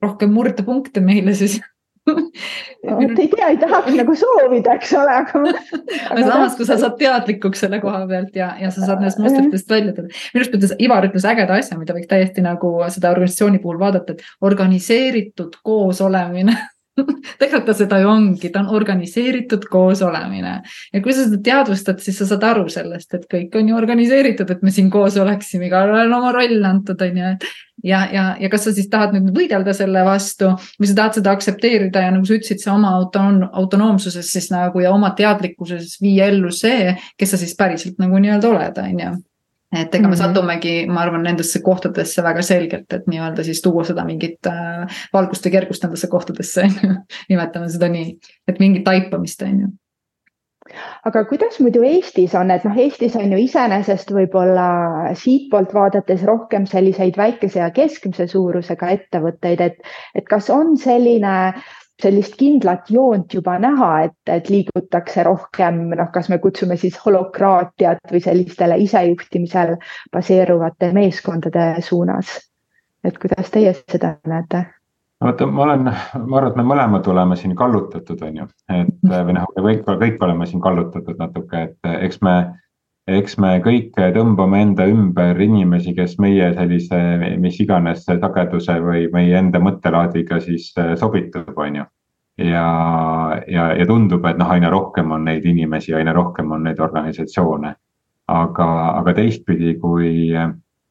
rohkem murdepunkte meile siis no, ei tea, ei tahaks nagu soovida, eks ole, aga. [laughs] aga samas, kui sa saad teadlikuks selle koha pealt ja, ja sa saad nendest mustritest välja tulla. minu arust ütles, Ivar ütles ägeda asja, mida võiks täiesti nagu seda organisatsiooni puhul vaadata, et organiseeritud koosolemine [laughs] [laughs] tegelikult ta seda ju ongi, ta on organiseeritud koosolemine. Ja kui sa seda teadvustad, siis sa saad aru sellest, et kõik on ju organiseeritud, et me siin koos oleksime, igalühel on oma roll antud, on ju, ja, ja, ja kas sa siis tahad nüüd võidelda selle vastu või sa tahad seda aktsepteerida ja nagu sa ütlesid, see oma autonoom, autonoomsuses siis nagu ja oma teadlikkuses viia ellu see, kes sa siis päriselt nagu nii-öelda oled, on ju et ega me mhm. satumegi, ma arvan, nendesse kohtadesse väga selgelt, et nii-öelda siis tuua seda mingit äh, valgust ja kergust nendesse kohtadesse [laughs] nimetame seda nii, et mingit taipamist, on ju. Aga kuidas muidu Eestis on, et noh, Eestis on ju iseenesest võib-olla siitpoolt vaadates rohkem selliseid väikese ja keskmise suurusega ettevõtteid, et, et kas on selline sellist kindlat joont juba näha, et, et liigutakse rohkem, noh, kas me kutsume siis holokraatiat või sellistele isejuhtimisel baseeruvate meeskondade suunas. et kuidas teie seda näete? vaata, ma olen, ma arvan, et me mõlemad oleme siin kallutatud, on ju, et või noh, kõik, kõik oleme siin kallutatud natuke, et eks me eks me kõik tõmbame enda ümber inimesi, kes meie sellise, mis iganes sageduse või meie enda mõttelaadiga siis äh, sobitub, on ju. ja, ja, ja tundub, et noh, aina rohkem on neid inimesi, aina rohkem on neid organisatsioone. aga, aga teistpidi, kui,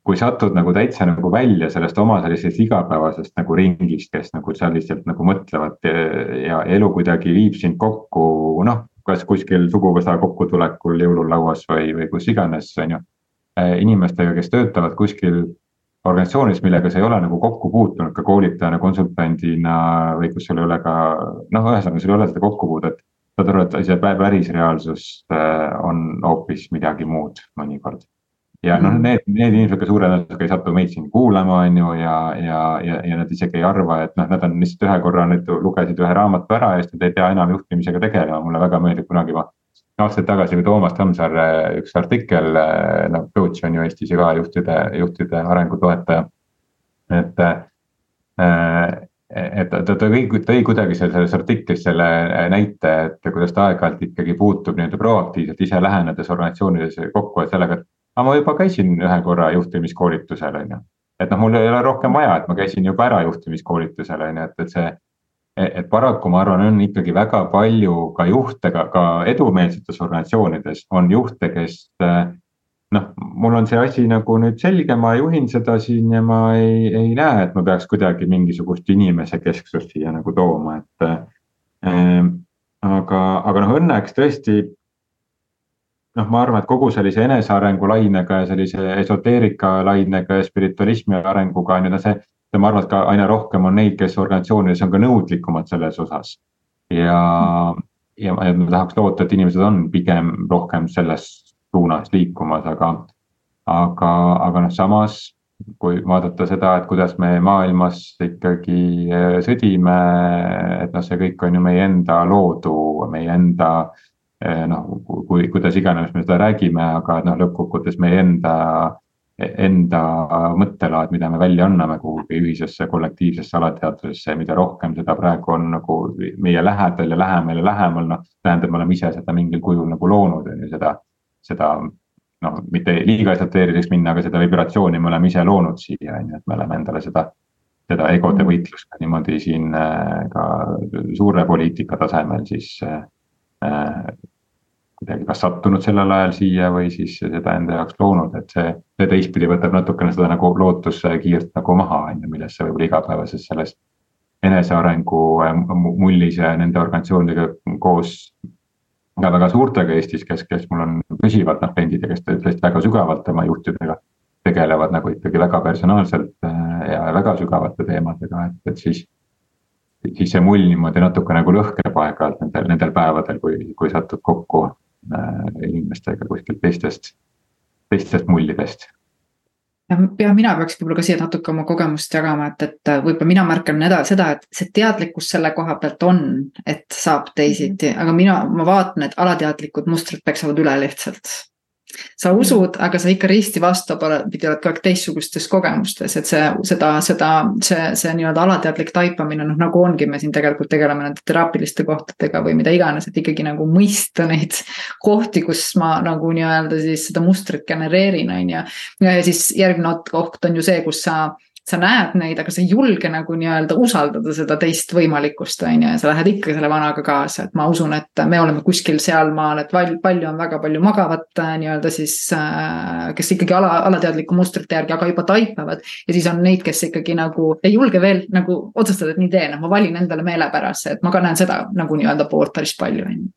kui satud nagu täitsa nagu välja sellest oma sellisest igapäevasest nagu ringist, kes nagu seal lihtsalt nagu mõtlevad ja, ja elu kuidagi viib sind kokku, noh kas kuskil suguvõsa kokkutulekul jõululauas või, või kus iganes, on ju. Äh, inimestega, kes töötavad kuskil organisatsioonis, millega sa ei ole nagu kokku puutunud ka koolitajana, konsultandina või kus sul ei ole ka noh, ühesõnaga sul ei ole seda kokkupuudet. saad aru, et see päris reaalsus äh, on hoopis midagi muud mõnikord ja noh, need, need inimesed ka suure tõenäosusega ei satu meid siin kuulama, on ju, ja, ja, ja, ja nad isegi ei arva, et noh, nad on lihtsalt ühe korra nüüd lugesid ühe raamatu ära ja siis nad ei pea enam juhtimisega tegelema, mulle väga meeldib kunagi ma. aastaid tagasi oli Toomas Tammsaare üks artikkel, noh coach on ju Eestis ja ka juhtide, juhtide arengu toetaja. et äh, et ta, ta tõi, tõi kuidagi selles artiklis selle näite, et kuidas ta aeg-ajalt ikkagi puutub nii-öelda proaktiivselt ise lähenedes organisatsioonides kokku, et sellega, et aga ma juba käisin ühe korra juhtimiskoolitusel, on ju. et noh, mul ei ole rohkem vaja, et ma käisin juba ära juhtimiskoolitusel, on ju, et, et see. et paraku ma arvan, on ikkagi väga palju ka juhte, ka, ka edumeelsetes organisatsioonides on juhte, kes. noh, mul on see asi nagu nüüd selge, ma juhin seda siin ja ma ei, ei näe, et ma peaks kuidagi mingisugust inimese kesksust siia nagu tooma, et äh,. aga, aga noh, õnneks tõesti noh, ma arvan, et kogu sellise enesearengu lainega ja sellise esoteerika lainega ja spiritualismi arenguga on ju see. ma arvan, et ka aina rohkem on neid, kes organisatsioonides on ka nõudlikumad selles osas. ja, ja ma tahaks loota, et inimesed on pigem rohkem selles suunas liikumas, aga. aga, aga noh, samas kui vaadata seda, et kuidas me maailmas ikkagi sõdime, et noh, see kõik on ju meie enda loodu, meie enda noh, kui, kuidas iganes me seda räägime, aga noh, lõppkokkuvõttes meie enda, enda mõttelaad, mida me välja anname kuhugi ühisesse kollektiivsesse alateadvusesse ja mida rohkem seda praegu on nagu meie lähedal ja lähemal ja lähemal, noh. tähendab, me oleme ise seda mingil kujul nagu loonud, on ju, seda, seda noh, mitte liiga esoteeriliseks minna, aga seda vibratsiooni me oleme ise loonud siia, on ju, et me oleme endale seda seda egode võitlust ka niimoodi siin ka suure poliitika tasemel siis äh, kuidagi kas sattunud sellel ajal siia või siis seda enda jaoks loonud, et see, see teistpidi võtab natukene seda nagu lootuskiirt nagu maha, on ju, millesse võib-olla igapäevases selles enesearengu mullis ja nende organisatsioonidega koos ka väga suurtega Eestis, kes, kes mul on püsivalt noh, kliendid ja kes tõesti väga sügavalt oma juhtidega tegelevad nagu ikkagi väga personaalselt äh, ja väga sügavate teemadega, et, et siis siis see mull niimoodi natuke nagu lõhkeb aeg-ajalt nendel, nendel päevadel, kui, kui satud kokku äh, inimestega kuskilt teistest, teistest mullidest. ja, mina peaks võib-olla ka siia natuke oma kogemust jagama, et, et võib-olla mina märkan nädal seda, et see teadlikkus selle koha pealt on, et saab teisiti -hmm. aga mina, ma vaatan, et alateadlikud mustrid peksavad üle lihtsalt sa usud, aga sa ikka risti vastupidi oled kogu aeg teistsugustes kogemustes, et see, seda, seda, see, see nii-öelda alateadlik taipamine, noh nagu ongi, me siin tegelikult tegeleme nende teraapiliste kohtadega või mida iganes, et ikkagi nagu mõista neid kohti, kus ma nagu nii-öelda siis seda mustrit genereerin, on ju. ja siis järgmine koht on ju see, kus sa sa näed neid, aga sa ei julge nagu nii-öelda usaldada seda teist võimalikkust, on ju, ja sa lähed ikka selle vanaga kaasa, et ma usun, et me oleme kuskil sealmaal, et palju on väga palju magavat äh, nii-öelda siis äh,, kes ikkagi ala, alateadliku mustrite järgi, aga juba taipavad. ja siis on neid, kes ikkagi nagu ei julge veel nagu otsustada, et nii teen, et ma valin endale meelepärase, et ma ka näen seda nagu nii-öelda poolt päris palju, on ju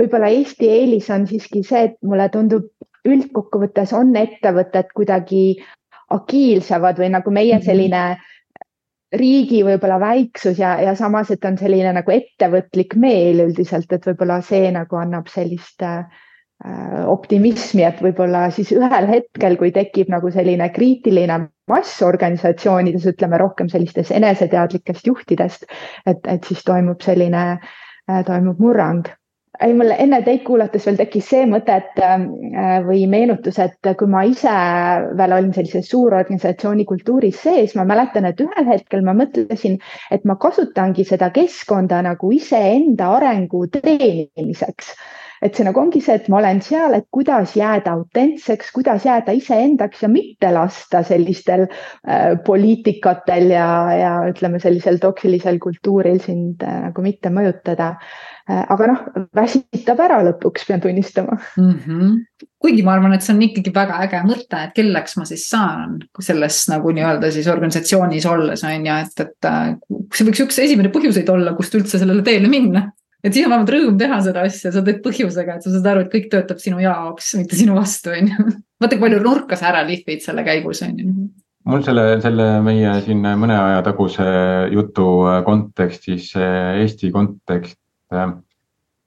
võib-olla Eesti eelis on siiski see, et mulle tundub üldkokkuvõttes on ettevõtted kuidagi agiilsemad või nagu meie mhm. selline riigi võib-olla väiksus ja, ja samas, et on selline nagu ettevõtlik meel üldiselt, et võib-olla see nagu annab sellist äh, optimismi, et võib-olla siis ühel hetkel, kui tekib nagu selline kriitiline mass organisatsioonides, ütleme rohkem sellistest eneseteadlikest juhtidest, et, et siis toimub selline äh,, toimub murrang ei, mul enne teid kuulates veel tekkis see mõte, et äh, või meenutus, et kui ma ise veel olin sellises suurorganisatsiooni kultuuris sees, ma mäletan, et ühel hetkel ma mõtlesin, et ma kasutangi seda keskkonda nagu iseenda arengu treenimiseks et see nagu ongi see, et ma olen seal, et kuidas jääda autentseks, kuidas jääda iseendaks ja mitte lasta sellistel äh, poliitikatel ja, ja ütleme, sellisel toksilisel kultuuril sind äh, nagu mitte mõjutada äh,. aga noh, väsitab ära lõpuks, pean tunnistama mm. -hmm. kuigi ma arvan, et see on ikkagi väga äge mõte, et kelleks ma siis saan selles nagu nii-öelda siis organisatsioonis olles on ju, et, et äh, see võiks üks esimene põhjuseid olla, kust üldse sellele teele minna et siis on vähemalt rõõm teha seda asja, sa teed põhjusega, et sa saad aru, et kõik töötab sinu jaoks, mitte sinu vastu, [laughs] on ju. vaata, kui palju nurka sa ära lihvid selle käigus, on ju mul selle, selle meie siin mõne aja taguse jutu kontekstis, Eesti kontekst.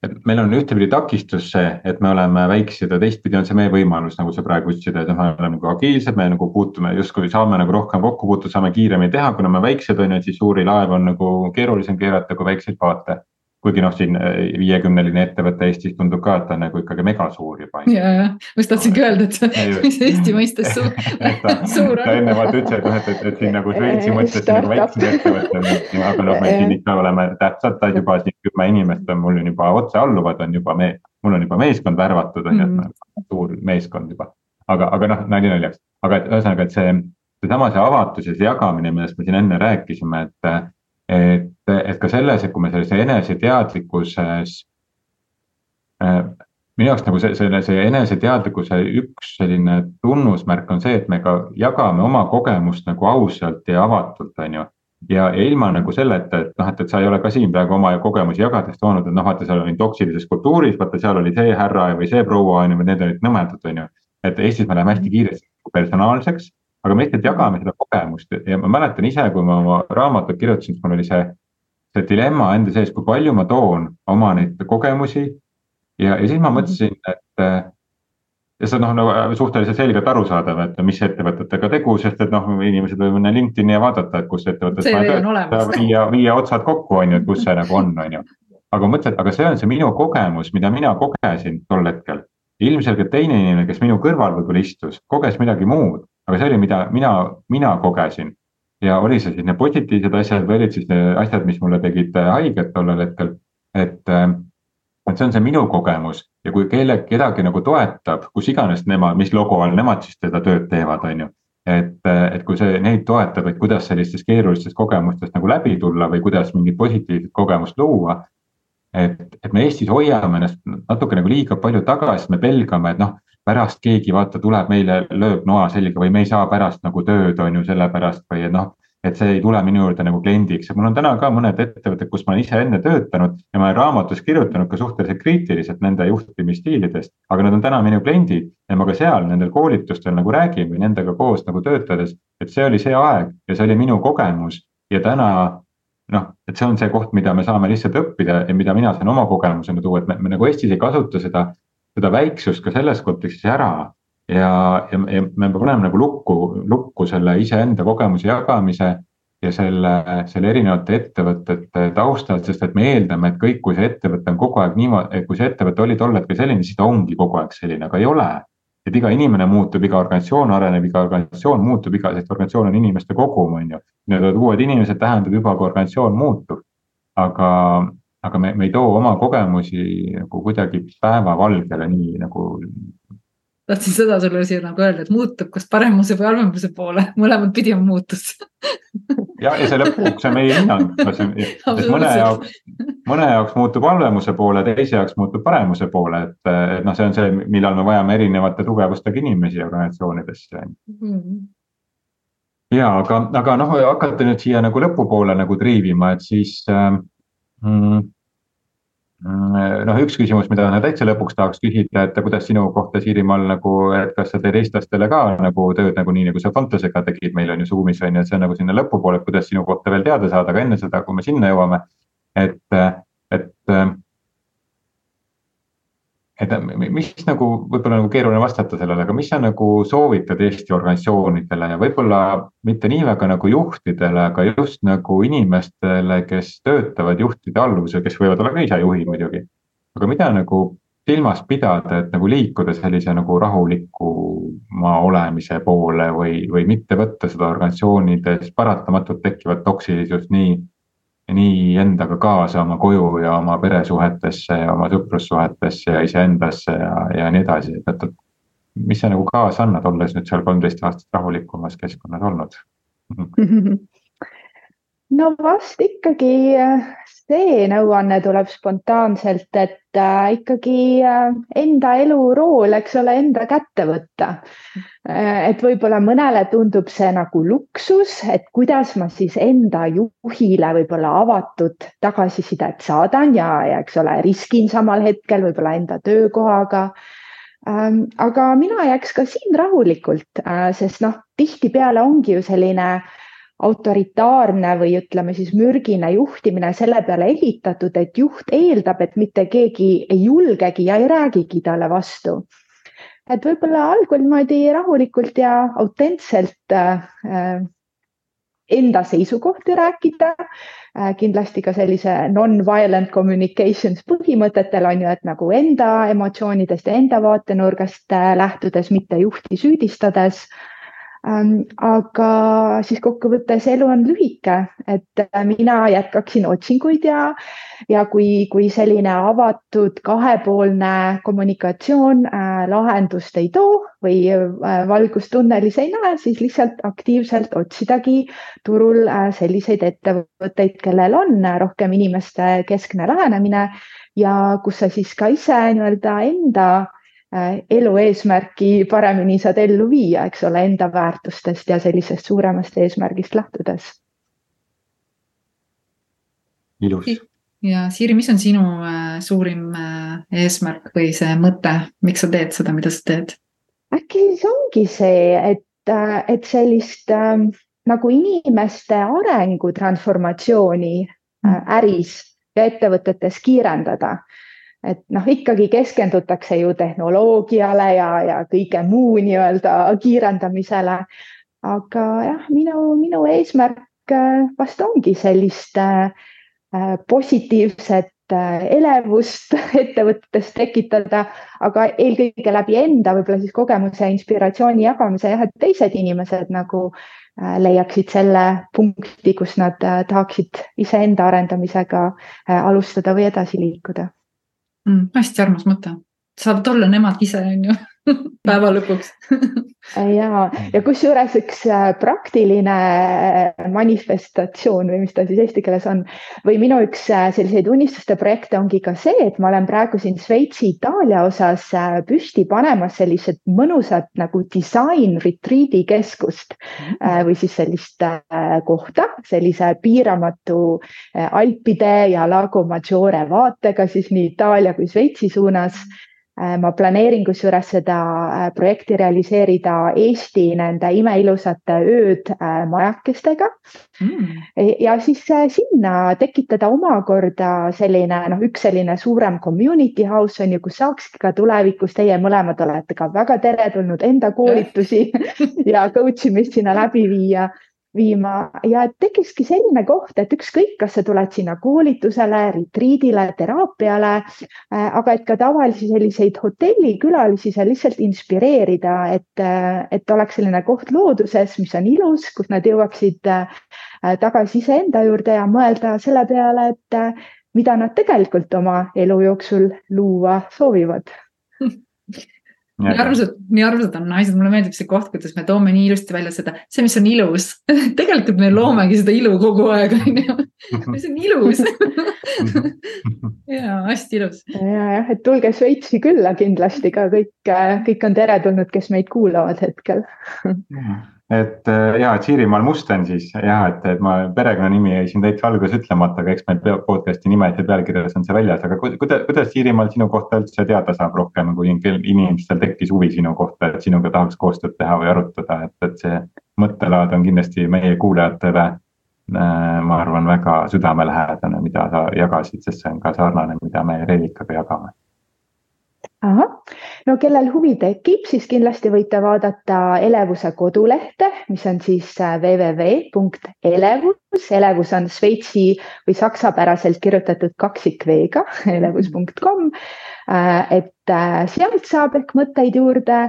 et meil on ühtepidi takistus see, et me oleme väiksed ja teistpidi on see meie võimalus, nagu sa praegu ütlesid, et me oleme nagu agiilsed, me nagu puutume justkui saame nagu rohkem kokku puutuda, saame kiiremini teha, kuna me väiksed on ju, et siis suuri laevu on nagu keerulisem keerata kui väikseid paate kuigi noh, siin äh, viiekümneline ettevõte Eestis tundub ka, et ta on nagu ikkagi megasuur juba. ja, ja ma just tahtsingi öelda, et mis Eesti mõistes suur, [laughs] [laughs] suur on. ta enne vaata ütles, et noh, et, et, et siin nagu Šveitsi [laughs] mõttes nagu väiksem ettevõte, aga noh, me siin ikka oleme tähtsad, juba siin kümme inimest on mul on juba otsealluvad on juba me, mul on juba meeskond värvatud on ju, et mm. suur meeskond juba. aga, aga noh, nali naljaks, aga et ühesõnaga, et see, seesama see avatus ja see jagamine, millest me siin enne rääkisime, et et, et ka selles, et kui me sellise eneseteadlikkuses äh,. minu jaoks nagu see, selle, see eneseteadlikkuse üks selline tunnusmärk on see, et me ka jagame oma kogemust nagu ausalt ja avatult, on ju. ja, ja ilma nagu selleta, et noh, et, et sa ei ole ka siin praegu oma kogemusi jagades toonud, et noh, vaata, seal oli toksilises kultuuris, vaata, seal oli see härra või see proua on ju, või need olid nõmedad, on ju. et Eestis me läheme hästi kiiresti personaalseks aga me lihtsalt jagame seda kogemust ja ma mäletan ise, kui ma oma raamatut kirjutasin, siis mul oli see, see dilemma enda sees, kui palju ma toon oma neid kogemusi. ja, ja siis ma mõtlesin, et ja see on noh, nagu suhteliselt selgelt arusaadav, et mis ettevõtetega tegu, sest et noh, inimesed võivad minna LinkedIn'i ja vaadata, et kus ettevõttes. viia, viia otsad kokku, on ju, et kus see nagu on, on ju. aga mõtled, aga see on see minu kogemus, mida mina kogesin tol hetkel. ilmselgelt teine inimene, kes minu kõrval võib-olla istus, koges midagi muud, aga see oli, mida mina, mina kogesin. Ja oli see siis need positiivsed asjad või olid siis asjad, mis mulle tegid haiget tollel hetkel, et, et see on see minu kogemus ja kui kelle, kedagi nagu toetab, kus iganes nemad, mis logo all nemad siis seda tööd teevad, on ju et, et kui see neid toetab, et kuidas sellistest keerulistest kogemustest nagu läbi tulla või kuidas mingit positiivset kogemust luua. Et, et me Eestis hoiame ennast natuke nagu liiga palju tagasi, me pelgame, et noh, pärast keegi vaata tuleb meile, lööb noa selga või me ei saa pärast nagu tööd, on ju, sellepärast või et noh et see ei tule minu juurde nagu kliendiks ja mul on täna ka mõned ettevõtted, kus ma olen ise enne töötanud ja ma olen raamatus kirjutanud ka suhteliselt kriitiliselt nende juhtimisstiilidest. aga nad on täna minu kliendid ja ma ka seal nendel koolitustel nagu räägin või nendega koos nagu töötades, et see oli see aeg ja see oli minu kogemus ja täna noh, et see on see koht, mida me saame lihtsalt õppida ja mida mina saan oma kogemusena tuua, et me, me nagu Eestis ei kasuta seda, seda väiksust ka selles kontekstis ära ja, ja, ja me paneme nagu lukku, lukku selle iseenda kogemuse jagamise ja selle, selle erinevate ettevõtete taustal, sest et me eeldame, et kõik, kui see ettevõte on kogu aeg niimoodi, kui see ettevõte oli tol hetkel selline, siis ta ongi kogu aeg selline, aga ei ole. Et iga inimene muutub, iga organisatsioon areneb, iga organisatsioon muutub, iga, organisatsioon on inimeste kogum, on ju. Need tulevad uued inimesed, tähendab juba, kui organisatsioon muutub. aga, aga me, me ei too oma kogemusi nagu kuidagi päevavalgele nii nagu tahtsin seda sulle siia nagu öelda, et muutub kas paremuse või halvemuse poole, mõlemat pidi on muutus. Ja, ja see lõpuks on meie hinnang, mõne jaoks, mõne jaoks muutub halvemuse poole, teise jaoks muutub paremuse poole, et, et noh, see on see, millal me vajame erinevate tugevustega inimesi organisatsioonidesse mm. -hmm. ja aga, aga noh, hakata nüüd siia nagu lõpupoole nagu triivima, et siis ähm, Mm, noh, üks küsimus, mida täitsa lõpuks tahaks küsida, et kuidas sinu kohta Siirimaal nagu, et kas sa teed eestlastele ka nagu tööd nagu nii, nagu sa Fontosega tegid, meil on ju Zoom'is on ju, et see on nagu sinna lõpupoole, et kuidas sinu kohta veel teada saada, aga enne seda, kui me sinna jõuame. et, et et mis nagu võib-olla nagu keeruline vastata sellele, aga mis sa nagu soovitad Eesti organisatsioonidele ja võib-olla mitte nii väga nagu juhtidele, aga just nagu inimestele, kes töötavad juhtide alluvusel, kes võivad olla ka ise juhid muidugi. aga mida nagu silmas pidada, et nagu liikuda sellise nagu rahulikuma olemise poole või, või mitte võtta seda organisatsioonides paratamatult tekkivat toksilisust nii nii endaga kaasa oma koju ja oma peresuhetesse ja oma sõprussuhetesse ja iseendasse ja, ja nii edasi, et, et, et mis sa nagu kaasa annad, olles nüüd seal kolmteist aastat rahulikumas keskkonnas olnud? [laughs] No vast ikkagi äh, see nõuanne tuleb spontaanselt, et äh, ikkagi äh, enda elurool, eks ole, enda kätte võtta äh,. et võib-olla mõnele tundub see nagu luksus, et kuidas ma siis enda juhile võib-olla avatud tagasisidet saadan ja, ja eks ole, riskin samal hetkel võib-olla enda töökohaga ähm,. aga mina jääks ka siin rahulikult sest noh, tihtipeale ongi ju selline äh, autoritaarne või ütleme siis mürgine juhtimine selle peale ehitatud, et juht eeldab, et mitte keegi ei julgegi ja ei räägigi talle vastu. et võib-olla algul niimoodi rahulikult ja autentselt äh, enda seisukohti rääkida äh,. kindlasti ka sellise non-violent communications põhimõtetel on ju, et nagu enda emotsioonidest ja enda vaatenurgast äh, lähtudes, mitte juhti süüdistades äh, aga siis kokkuvõttes elu on lühike, et äh, mina jätkaksin otsinguid ja, ja kui, kui selline avatud kahepoolne kommunikatsioon äh, lahendust ei too või äh, valgust tunnelis ei näe, siis lihtsalt aktiivselt otsidagi turul selliseid ettevõtteid, kellel on rohkem inimeste keskne lähenemine ja kus sa siis ka ise nii-öelda enda elu eesmärki paremini saad ellu viia, eks ole, enda väärtustest ja sellisest suuremast eesmärgist lähtudes. ilus. ja Siiri, mis on sinu äh, suurim äh, eesmärk või see mõte, miks sa teed seda, mida sa teed? äkki see ongi see, et, et sellist äh, nagu inimeste arengu transformatsiooni äh, äris ja ettevõtetes kiirendada et noh, ikkagi keskendutakse ju tehnoloogiale ja, ja kõige muu nii-öelda kiirendamisele. aga jah, minu, minu eesmärk äh, vast ongi sellist äh, positiivset elevust [laughs] ettevõttes tekitada, aga eelkõige läbi enda võib-olla siis kogemuse ja inspiratsiooni jagamise jah, et teised inimesed nagu leiaksid selle punkti, kus nad tahaksid iseenda arendamisega alustada või edasi liikuda mm,. hästi armas mõte, saavad olla nemad ise, on ju [laughs] päeva lõpuks. [laughs] Ja, ja kusjuures üks äh, praktiline äh, manifestatsioon või mis ta siis eesti keeles on või minu üks äh, selliseid unistuste projekte ongi ka see, et ma olen praegu siin Šveitsi, Itaalia osas püsti panemas sellised mõnusad nagu disain retreat'i keskust mm. või siis sellist kohta sellise piiramatu Alpide ja Lago Maggiore vaatega siis nii Itaalia kui Šveitsi suunas. Äh, ma planeerin kusjuures seda äh, projekti realiseerida Eesti nende imeilusate ööd äh, majakestega. Mm.. ja siis sinna tekitada omakorda selline noh, üks selline suurem community house on ju, kus saakski ka tulevikus, teie mõlemad olete ka väga teretulnud enda koolitusi [laughs] ja coach imist sinna läbi viia viima. Ja et tekikski selline koht, et ükskõik, kas sa tuled sinna koolitusele, retriidile, teraapiale, äh, aga et ka tavalisi selliseid hotellikülalisi seal lihtsalt inspireerida, et, äh, et oleks selline koht looduses, mis on ilus, kus nad jõuaksid äh, tagasi iseenda juurde ja mõelda selle peale, et mida nad tegelikult oma elu jooksul luua soovivad [laughs] nii armsad, nii armsad on naised, mulle meeldib see koht, kuidas me toome nii ilusti välja seda, see, mis on ilus. [laughs] Tegelikult me loomegi seda ilu kogu aeg, on ju. [laughs] mis on ilus. [laughs] Ja hästi ilus. ja jah, et tulge Šveitsi külla kindlasti ka kõik, kõik on teretulnud, kes meid kuulavad hetkel et äh, ja, et Siirimaal Musten siis jah, et, et ma perekonnanimi jäi siin täitsa alguses ütlemata, aga eks meil podcast'i nimed ja pealkirjas on see väljas, aga kuidas, kuidas Siirimaal sinu kohta üldse teada saab rohkem, kui inimestel tekkis huvi sinu kohta, et sinuga tahaks koostööd teha või arutada, et, et see mõttelaad on kindlasti meie kuulajatele äh,. ma arvan, väga südamelähedane, mida sa jagasid, sest see on ka sarnane, mida me Reelikaga jagame ahah, no kellel huvi tekib, siis kindlasti võite vaadata elevuse kodulehte, mis on siis äh, www.elevus, elevus on šveitsi või saksapäraselt kirjutatud kaksik V-ga, [laughs] elevus.com. Äh, et äh, sealt saab ehk mõtteid juurde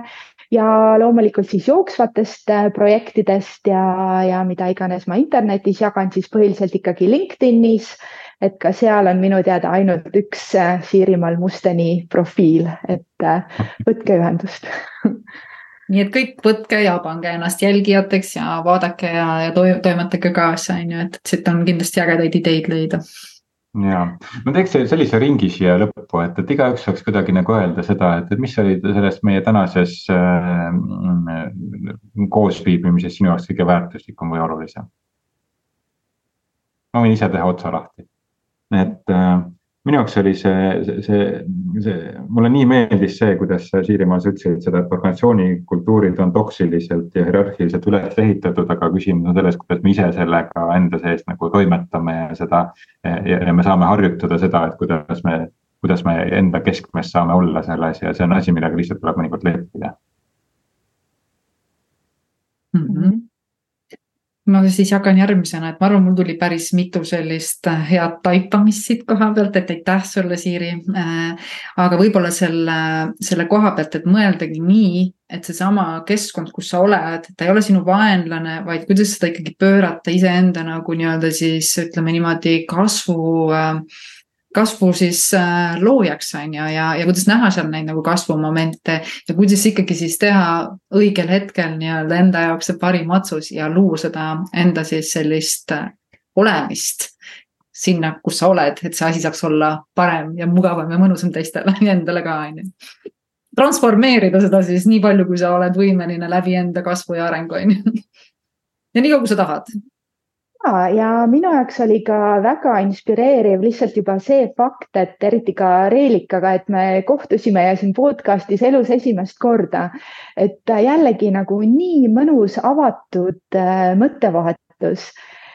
ja loomulikult siis jooksvatest projektidest ja, ja mida iganes ma internetis jagan, siis põhiliselt ikkagi LinkedInis et ka seal on minu teada ainult üks äh, Siirimaal Musteni profiil, et äh, [laughs] võtke ühendust. Nii et kõik võtke ja pange ennast jälgijateks ja vaadake ja, ja toimetage kaasa, on ju, et siit on kindlasti ägedaid ideid leida. Ja, ma teeks sellise ringi siia lõppu, et, et igaüks saaks kuidagi nagu öelda seda, et, et mis oli selles meie tänases äh, koosviibimises sinu jaoks kõige väärtuslikum või olulisem? ma võin ise teha otsa lahti et äh, minu jaoks oli see, see, see, mulle nii meeldis see, kuidas sa Siirimaa, sa ütlesid seda, et organisatsiooni kultuurid on toksiliselt ja hierarhiliselt üles ehitatud, aga küsimus on selles, kuidas me ise sellega enda sees nagu toimetame ja seda. ja me saame harjutada seda, et kuidas me, kuidas me enda keskmes saame olla selles ja see on asi, millega lihtsalt tuleb mõnikord leppida mm. -hmm ma siis jagan järgmisena, et ma arvan, mul tuli päris mitu sellist äh, head taipamist siit koha pealt, et aitäh sulle, Siiri. Äh, aga võib-olla selle, selle koha pealt, et mõeldagi nii, et seesama keskkond, kus sa oled, ta ei ole sinu vaenlane, vaid kuidas seda ikkagi pöörata iseenda nagu nii-öelda siis ütleme niimoodi kasvu äh, kasvu siis äh, loojaks, on ju, ja, ja kuidas näha seal neid nagu kasvumomente ja kuidas ikkagi siis teha õigel hetkel nii-öelda enda jaoks see parim otsus ja luua seda enda siis sellist äh, olemist sinna, kus sa oled, et see asi saaks olla parem ja mugavam ja mõnusam teistele [laughs] ja endale ka, on ju. transformeerida seda siis nii palju, kui sa oled võimeline läbi enda kasvu ja arengu, on ju. [laughs] ja nii kaua, kui sa tahad ja minu jaoks oli ka väga inspireeriv lihtsalt juba see fakt, et eriti ka Reelikaga, et me kohtusime ja siin podcast'is elus esimest korda. et jällegi nagu nii mõnus avatud äh, mõttevahetus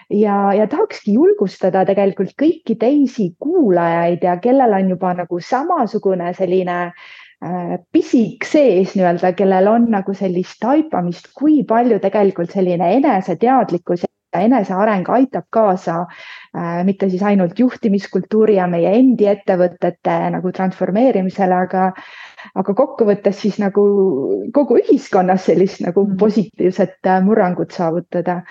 ja, ja tahakski julgustada tegelikult kõiki teisi kuulajaid ja kellel on juba nagu samasugune selline äh, pisik sees nii-öelda, kellel on nagu sellist taipamist, kui palju tegelikult selline eneseteadlikkus eneseareng aitab kaasa äh, mitte siis ainult juhtimiskultuuri ja meie endi ettevõtete nagu transformeerimisele, aga, aga kokkuvõttes siis nagu kogu ühiskonnas sellist nagu mm. positiivset äh, murrangut saavutada.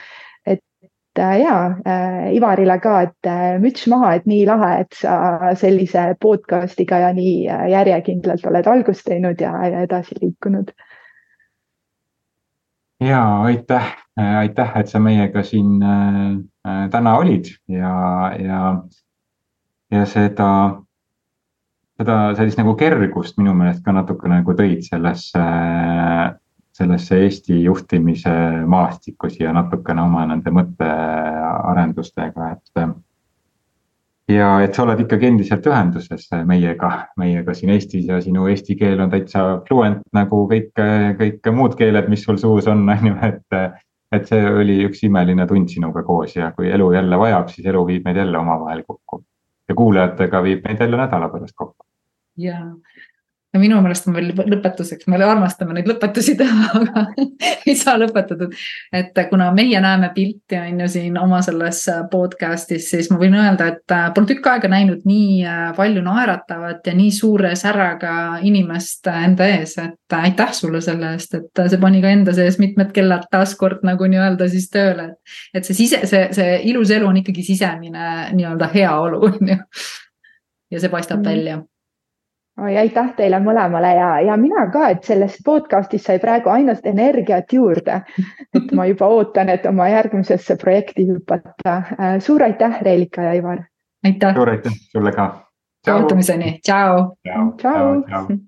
et äh, ja äh, Ivarile ka, et äh, müts maha, et nii lahe, et sa sellise podcast'iga ja nii äh, järjekindlalt oled algust teinud ja, ja edasi liikunud ja aitäh, aitäh, et sa meiega siin äh, täna olid ja, ja, ja seda, seda sellist nagu kergust minu meelest ka natuke nagu tõid sellesse, sellesse Eesti juhtimise maastikku siia natukene oma nende mõttearendustega, et ja et sa oled ikkagi endiselt ühenduses meiega, meiega siin Eestis ja sinu eesti keel on täitsa fluent nagu kõik, kõik muud keeled, mis sul suus on, [laughs] on ju, et. et see oli üks imeline tund sinuga koos ja kui elu jälle vajab, siis elu viib meid jälle omavahel kokku. ja kuulajatega viib meid jälle nädala pärast kokku. ja ja minu meelest on veel lõpetuseks, me armastame neid lõpetusi teha, [laughs] aga ei saa lõpetatud. et kuna meie näeme pilti, on ju siin oma selles podcast'is, siis ma võin öelda, et äh, pole tükk aega näinud nii äh, palju naeratavat ja nii suure säraga inimest enda ees, et aitäh sulle selle eest, et see pani ka enda sees mitmed kellad taaskord nagu nii-öelda siis tööle. et see sise, see, see ilus elu on ikkagi sisemine nii-öelda heaolu, on ju. ja see paistab mm. välja oi, aitäh teile mõlemale ja, ja mina ka, et sellest podcast'ist sai praegu ainult energiat juurde. et ma juba ootan, et oma järgmisesse projekti hüpata. Äh, suur aitäh, Reelika ja Ivar. aitäh. suur aitäh sulle ka. kohtumiseni, tšau. tšau.